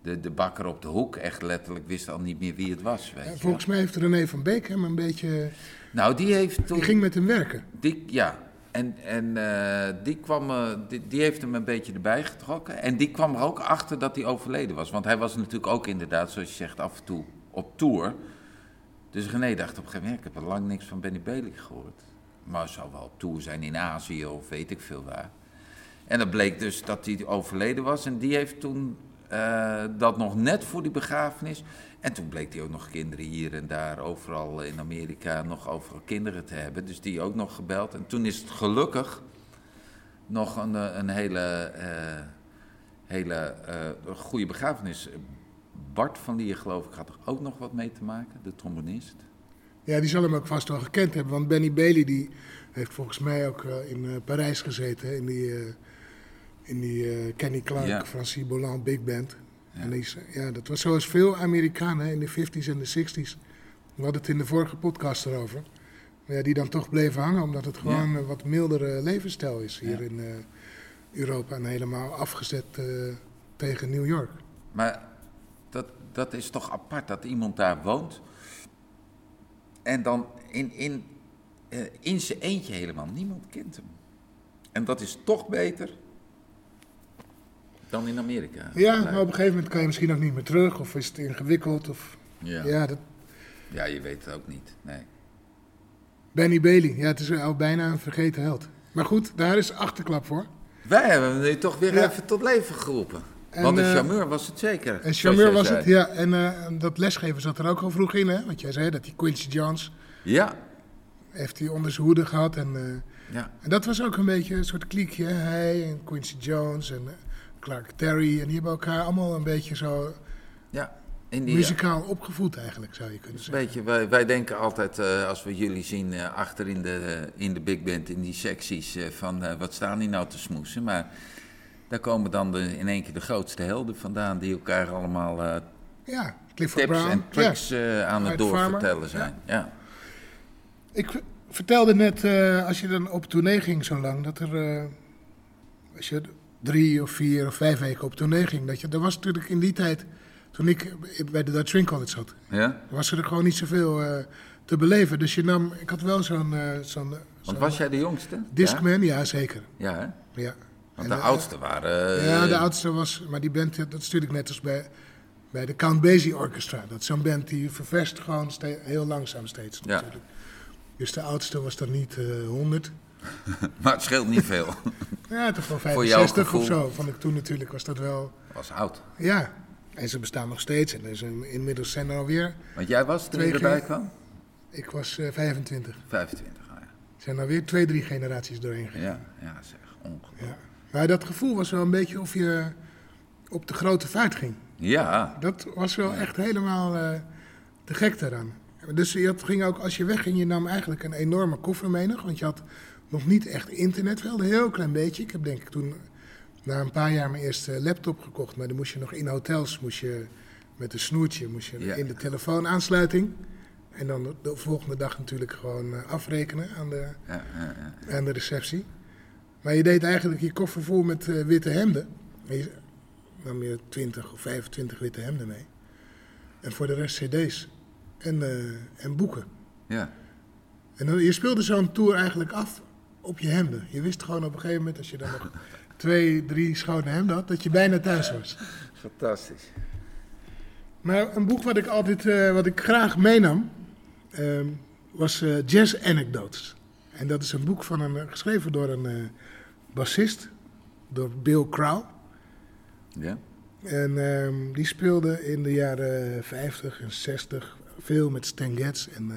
de, de bakker op de hoek, echt letterlijk, wist al niet meer wie het was. Weet. Volgens mij heeft René van Beek hem een beetje... Nou, die heeft toen. Die ging met hem werken. Die, ja, en, en eh, die, kwam, eh, die, heeft hem een beetje erbij getrokken. En die kwam er ook achter dat hij overleden was. Want hij was natuurlijk ook inderdaad, zoals je zegt, af en toe op tour. Dus René dacht op een gegeven moment, ik heb al lang niks van Benny Bailey gehoord. Maar hij zou wel op tour zijn in Azië of weet ik veel waar. En dat bleek dus dat hij overleden was. En die heeft toen eh, dat nog net voor die begrafenis. En toen bleek hij ook nog kinderen hier en daar, overal in Amerika, nog overal kinderen te hebben. Dus die ook nog gebeld. En toen is het gelukkig nog een, eh, een hele, eh, hele eh, goede begrafenis. Bart van Lier, geloof ik, had er ook nog wat mee te maken, de trombonist. Ja, die zal hem ook vast wel gekend hebben. Want Benny Bailey die heeft volgens mij ook in Parijs gezeten. hè, In die, in die Kenny Clark, Ja. Francis Bolland Big Band. Ja. En die, is- ja, dat was zoals veel Amerikanen in de 50s en de 60s. We hadden het in de vorige podcast erover. Ja, die dan toch bleven hangen, omdat het gewoon Ja. een wat mildere levensstijl is hier Ja. in eh, Europa. En helemaal afgezet eh, tegen New York. Maar dat, dat is toch apart dat iemand daar woont. En dan in, in, eh, in zijn eentje helemaal. Niemand kent hem. En dat is toch beter dan in Amerika. Ja, maar op een gegeven moment kan je misschien ook niet meer terug. Of is het ingewikkeld. Of, ja. ja. ja. dat, je weet het ook niet. Nee. Benny Bailey. Ja, het is al bijna een vergeten held. Maar goed, daar is achterklap voor. Wij hebben hem nu toch weer Ja. even tot leven geroepen. En, Want de eh, charmeur was het zeker. En zoals charmeur was zei. het, ja. En eh, dat lesgeven zat er ook al vroeg in, hè. Want jij zei dat die Quincy Jones Ja, heeft hij onder zijn hoede gehad. En, eh, ja. en dat was ook een beetje een soort kliekje. Hij en Quincy Jones en Clark Terry. En die hebben elkaar allemaal een beetje zo ja. In die, muzikaal opgevoed eigenlijk, zou je kunnen zeggen. Weet je, wij, wij denken altijd, eh, als we jullie zien eh, achter in de, in de big band, in die secties, eh, van wat staan die nou te smoesen. Maar daar komen dan de, in één keer de grootste helden vandaan, die elkaar allemaal Ja, Clifford tips Brown. en tricks Ja. aan het doorvertellen zijn. Ja. Ik vertelde net, als je dan op tournee ging zo lang, dat er, als je drie of vier of vijf weken op tournee ging, dat je, er was natuurlijk in die tijd, toen ik bij de Dutch Swing College zat, ja? was er gewoon niet zoveel eh, te beleven. Dus je nam, ik had wel zo'n eh, zo'n Want was jij de jongste? Discman, ja? zeker. Ja, ja hè? Ja. Want de eh, oudste waren... ja, de oudste was, maar die band, dat is natuurlijk net als bij, bij de Count Basie Orchestra. Dat is zo'n band die ververst gewoon heel langzaam steeds Ja. natuurlijk. Dus de oudste was dan niet eh 100. *laughs* Maar het scheelt niet veel. Ja, toch wel Voor jouw 65 of zo. Vond ik toen natuurlijk, was dat wel... was oud. Ja, en ze bestaan nog steeds. En er zijn, inmiddels zijn er alweer... Want jij was toen je erbij kwam? Ik was eh 25. 25, ah, ja. Er zijn alweer twee, drie generaties doorheen gegaan. Ja, ja zeg, ongelooflijk. Ja. Maar dat gevoel was wel een beetje of je op de grote vaart ging. Ja, Dat was wel echt helemaal eh, te gek daaraan. Dus ging ook, als je wegging, je nam eigenlijk een enorme koffer mee nog. Want je had nog niet echt internet, wel een heel klein beetje. Ik heb denk ik toen na een paar jaar mijn eerste laptop gekocht. Maar dan moest je nog in hotels, moest je met een snoertje, moest je Ja. in de telefoonaansluiting. En dan de, de volgende dag natuurlijk gewoon eh, afrekenen aan de, ja, ja, ja. aan de receptie. Maar je deed eigenlijk je koffer vol met eh, witte hemden. En je nam je 20 of 25 witte hemden mee. En voor de rest cd's en, eh, en boeken. ja. En dan, je speelde zo'n tour eigenlijk af op je hemden. Je wist gewoon op een gegeven moment, als je dan nog *laughs* twee, drie schone hemden had, dat je bijna thuis was. Fantastisch. Maar een boek wat ik altijd, eh, wat ik graag meenam, ehm, was eh, Jazz Anecdotes. En dat is een boek van een, geschreven door een eh, bassist, door Bill Crow. Ja? En ehm, die speelde in de jaren 50 en 60 veel met Stan Getz en eh,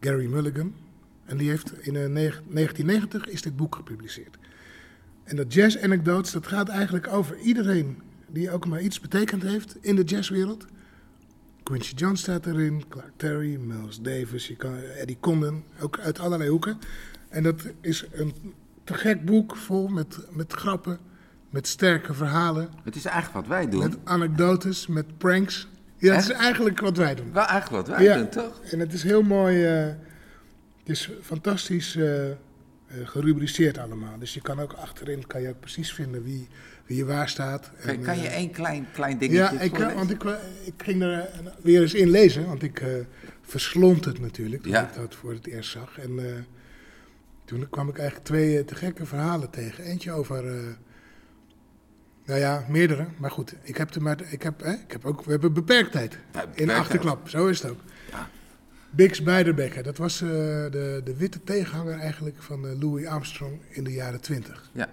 Gary Mulligan. En die heeft in eh, neg- 1990 is dit boek gepubliceerd. En dat Jazz Anecdotes, dat gaat eigenlijk over iedereen die ook maar iets betekend heeft in de jazzwereld. Quincy Jones staat erin, Clark Terry, Miles Davis, Eddie Condon, ook uit allerlei hoeken. En dat is een te gek boek vol met, met grappen, met sterke verhalen. Het is eigenlijk wat wij doen. Met anekdotes, met pranks. Ja, het is eigenlijk wat wij doen. Wel eigenlijk wat wij Ja. doen, toch? En het is heel mooi. eh, het is fantastisch eh, eh, gerubriceerd allemaal. Dus je kan ook achterin kan je ook precies vinden wie, wie je waar staat. Kan, En, kan je eh, één klein, klein dingetje Ja, ik, want ik, ik ging er weer eens in lezen. Want ik verslond het natuurlijk toen Ja. ik dat voor het eerst zag. En toen kwam ik eigenlijk twee te gekke verhalen tegen. Eentje over... nou ja, meerdere. Maar goed, ik heb, er maar, ik heb, hè, ik heb ook, we hebben beperktheid. Ja, In beperktheid. de achterklap, zo is het ook. Bix Beiderbecke, dat was eh, de, de witte tegenhanger eigenlijk van eh, Louis Armstrong in de jaren twintig. Ja,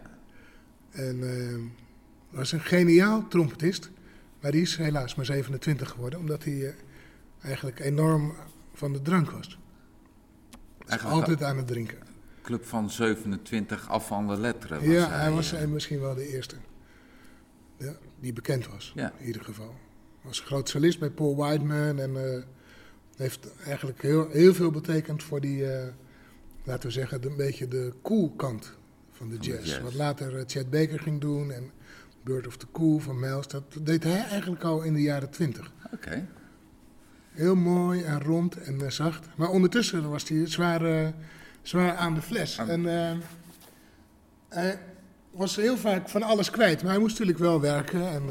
En eh, was een geniaal trompetist, maar die is helaas maar 27 geworden, omdat hij eigenlijk enorm van de drank was. Eigenlijk altijd aan het drinken. Club van 27 af van de letteren. Was Ja, hij was misschien wel de eerste ja, die bekend was, Ja. in ieder geval. Was groot solist bij Paul Whiteman en heeft eigenlijk heel, heel veel betekend voor die, eh, laten we zeggen, de, een beetje de cool kant van de Van de jazz. Wat later eh, Chet Baker ging doen en Bird of the Cool van Miles, dat deed hij eigenlijk al in de jaren twintig. Oké. Heel mooi en rond en eh, zacht. Maar ondertussen was hij zwaar, zwaar aan de fles. Aan- En hij was heel vaak van alles kwijt. Maar hij moest natuurlijk wel werken. En,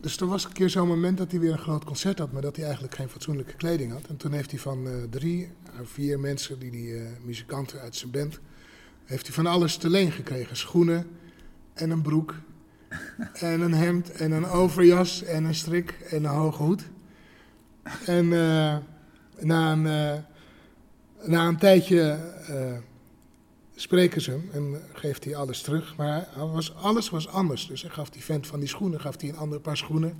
dus er was een keer zo'n moment dat hij weer een groot concert had, maar dat hij eigenlijk geen fatsoenlijke kleding had. En toen heeft hij van eh, drie à vier mensen, die, die eh, muzikanten uit zijn band, heeft hij van alles te leen gekregen. Schoenen en een broek *laughs* en een hemd en een overjas en een strik en een hoge hoed. En eh, na, een, eh, na een tijdje eh, spreken ze hem en geeft hij alles terug. Maar was, alles was anders. Dus hij gaf die vent van die schoenen gaf hij een ander paar schoenen.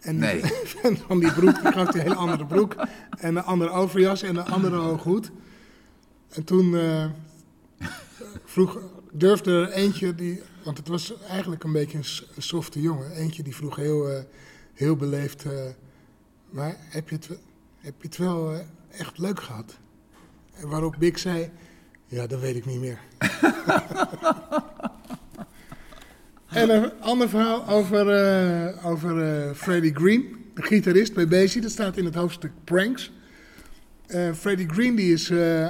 En Nee. *laughs* die vent van die broek die gaf hij een hele andere broek. En een andere overjas en een andere hoge hoed. En toen eh, vroeg, durfde er eentje die... Want het was eigenlijk een beetje een, softe jongen. Eentje die vroeg heel, eh, heel beleefd... eh, maar heb je het, wel- heb je het wel echt leuk gehad? En waarop Big zei... Ja, dat weet ik niet meer. *laughs* en een ander verhaal over, eh, over eh, Freddie Green, de gitarist bij Basie. Dat staat in het hoofdstuk Pranks. Eh Freddie Green die is eh,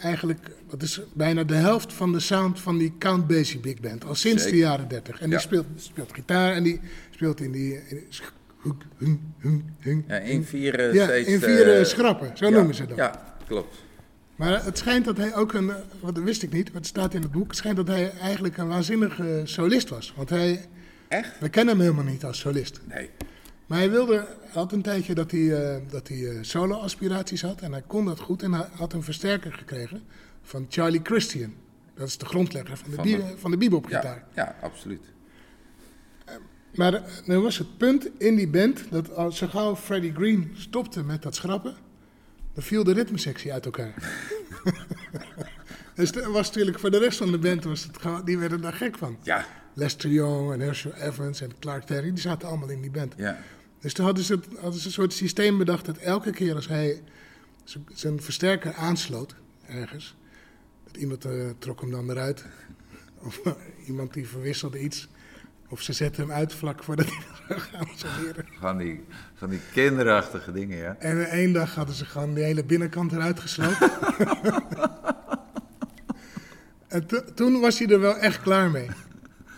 eigenlijk, dat is bijna de helft van de sound van die Count Basie Big Band. Al sinds Zeker. de jaren 30. En die speelt, speelt gitaar en die speelt in die... In die sch- hung, hung, hung, hung, Ja, in vier Ja, steeds... in vier schrappen, zo ja, noemen ze dat. Ja, klopt. Maar het schijnt dat hij ook een, wat dat wist ik niet, maar het staat in het boek, het schijnt dat hij eigenlijk een waanzinnige solist was. Want hij, Echt? we kennen hem helemaal niet als solist. Nee. Maar hij wilde, had een tijdje dat hij, eh, dat hij eh, solo-aspiraties had en hij kon dat goed en hij had een versterker gekregen van Charlie Christian. Dat is de grondlegger van de, Van bi- de- van de bebopgitaar. Ja, ja, absoluut. Maar nu was het punt in die band dat als zo gauw Freddie Green stopte met dat schrappen, dan viel de ritmesectie uit elkaar. *laughs* dus dat was natuurlijk voor de rest van de band, was het, die werden daar gek van. Ja, Lester Young en Herschel Evans en Clark Terry, die zaten allemaal in die band. ja. Dus toen hadden ze, het- hadden ze een soort systeem bedacht dat elke keer als hij zijn versterker aansloot ergens, dat iemand eh, trok hem dan eruit. *laughs* Of iemand die verwisselde iets. Of ze zetten hem uit vlak voordat hij *laughs* gaan soleren. Van die, van die kinderachtige dingen, ja. En eh, één dag hadden ze gewoon de hele binnenkant eruit gesloopt. *laughs* en to- toen was hij er wel echt klaar mee.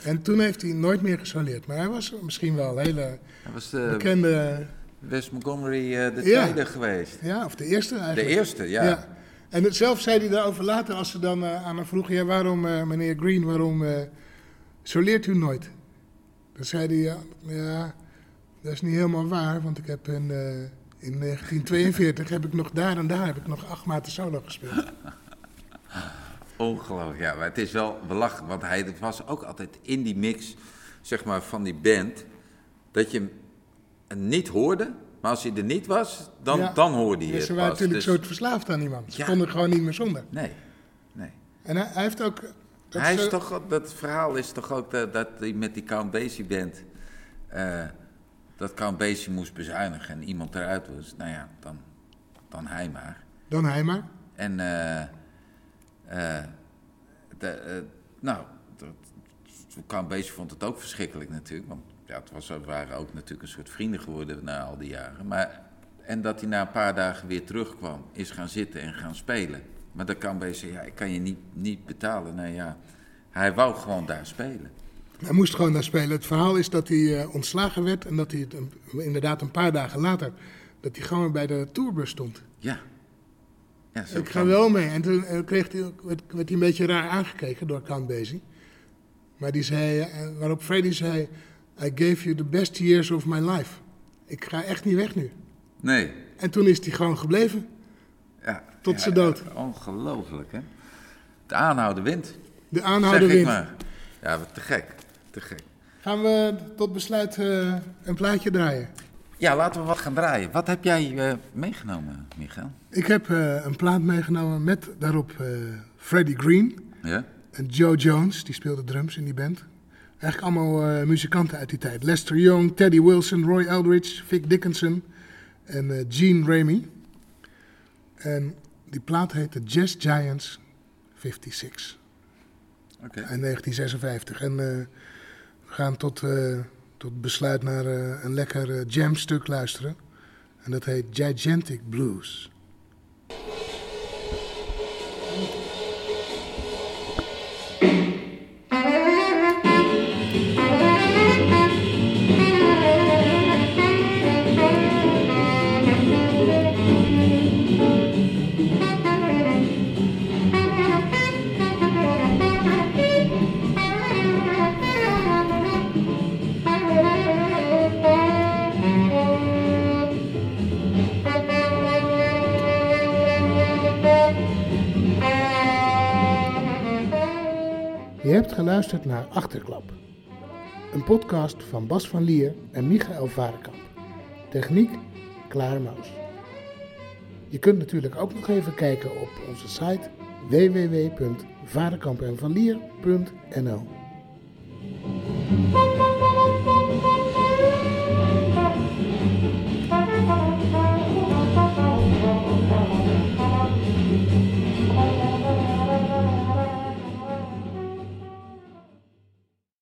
En toen heeft hij nooit meer gesoleerd. Maar hij was misschien wel een hele Dat was de bekende... Wes Montgomery eh, de Ja. tweede geweest. Ja, of de eerste De eigenlijk. eerste, ja. En het- zelf zei hij daarover later, als ze dan eh, aan hem vroegen... Ja, waarom, eh, meneer Green, waarom eh, soleert u nooit? Dan zei hij, ja, ja, dat is niet helemaal waar... want ik heb in, eh, in 1942 heb ik nog daar en daar heb ik nog acht maanden solo gespeeld. *laughs* Ongelooflijk, ja. Maar het is wel belachelijk, want hij was ook altijd in die mix, zeg maar, van die band, dat je hem niet hoorde, maar als hij er niet was, dan, Ja. dan hoorde je Dus ze waren natuurlijk Dus- soort verslaafd aan iemand. Ze Ja. konden gewoon niet meer zonder. Nee, nee. En hij, hij heeft ook... dat hij is toch, dat verhaal is toch ook dat, dat hij met die Count Basie band, eh, dat Count Basie moest bezuinigen en iemand eruit was. Nou ja, dan, dan hij maar. Dan hij maar. En, eh de, nou, dat- Count Basie vond het ook verschrikkelijk natuurlijk. Want ja, het was, we waren ook natuurlijk een soort vrienden geworden na al die jaren. Maar, en dat hij na een paar dagen weer terugkwam, is gaan zitten en gaan spelen. Maar dan kan Basie, ja, ik kan je niet, niet betalen. Nou ja, hij wou gewoon daar spelen. Hij moest gewoon daar spelen. Het verhaal is dat hij eh, ontslagen werd en dat hij het een- inderdaad een paar dagen later... dat hij gewoon bij de tourbus stond. Ja. ja zo Ik ga wel mee. En toen eh, kreeg hij, werd, werd hij een beetje raar aangekeken door Count Basie. Maar die zei, eh, waarop Freddie zei... I gave you the best years of my life. Ik ga echt niet weg nu. Nee. En toen is hij gewoon gebleven. Ja, Tot ja, dood. ongelooflijk, hè? De aanhouden wint. De ik wint. Ja, te gek. Te gek. Gaan we tot besluit eh, een plaatje draaien. Ja, laten we wat gaan draaien. Wat heb jij eh, meegenomen, Michael? Ik heb eh, een plaat meegenomen met daarop Freddie Green Ja? en Joe Jones. Die speelde drums in die band. Eigenlijk allemaal muzikanten uit die tijd. Lester Young, Teddy Wilson, Roy Eldridge, Vic Dickinson en Gene Ramey. En die plaat heette Jazz Giants 56. Oké. in 1956. En eh, we gaan tot, eh, tot besluit naar eh, een lekker jamstuk luisteren. En dat heet Gigantic Blues. hebt geluisterd naar Achterklap. Een podcast van Bas van Lier en Michael Varekamp. Techniek Klaar Maus. Je kunt natuurlijk ook nog even kijken op onze site www.varenkampenvanlier.nl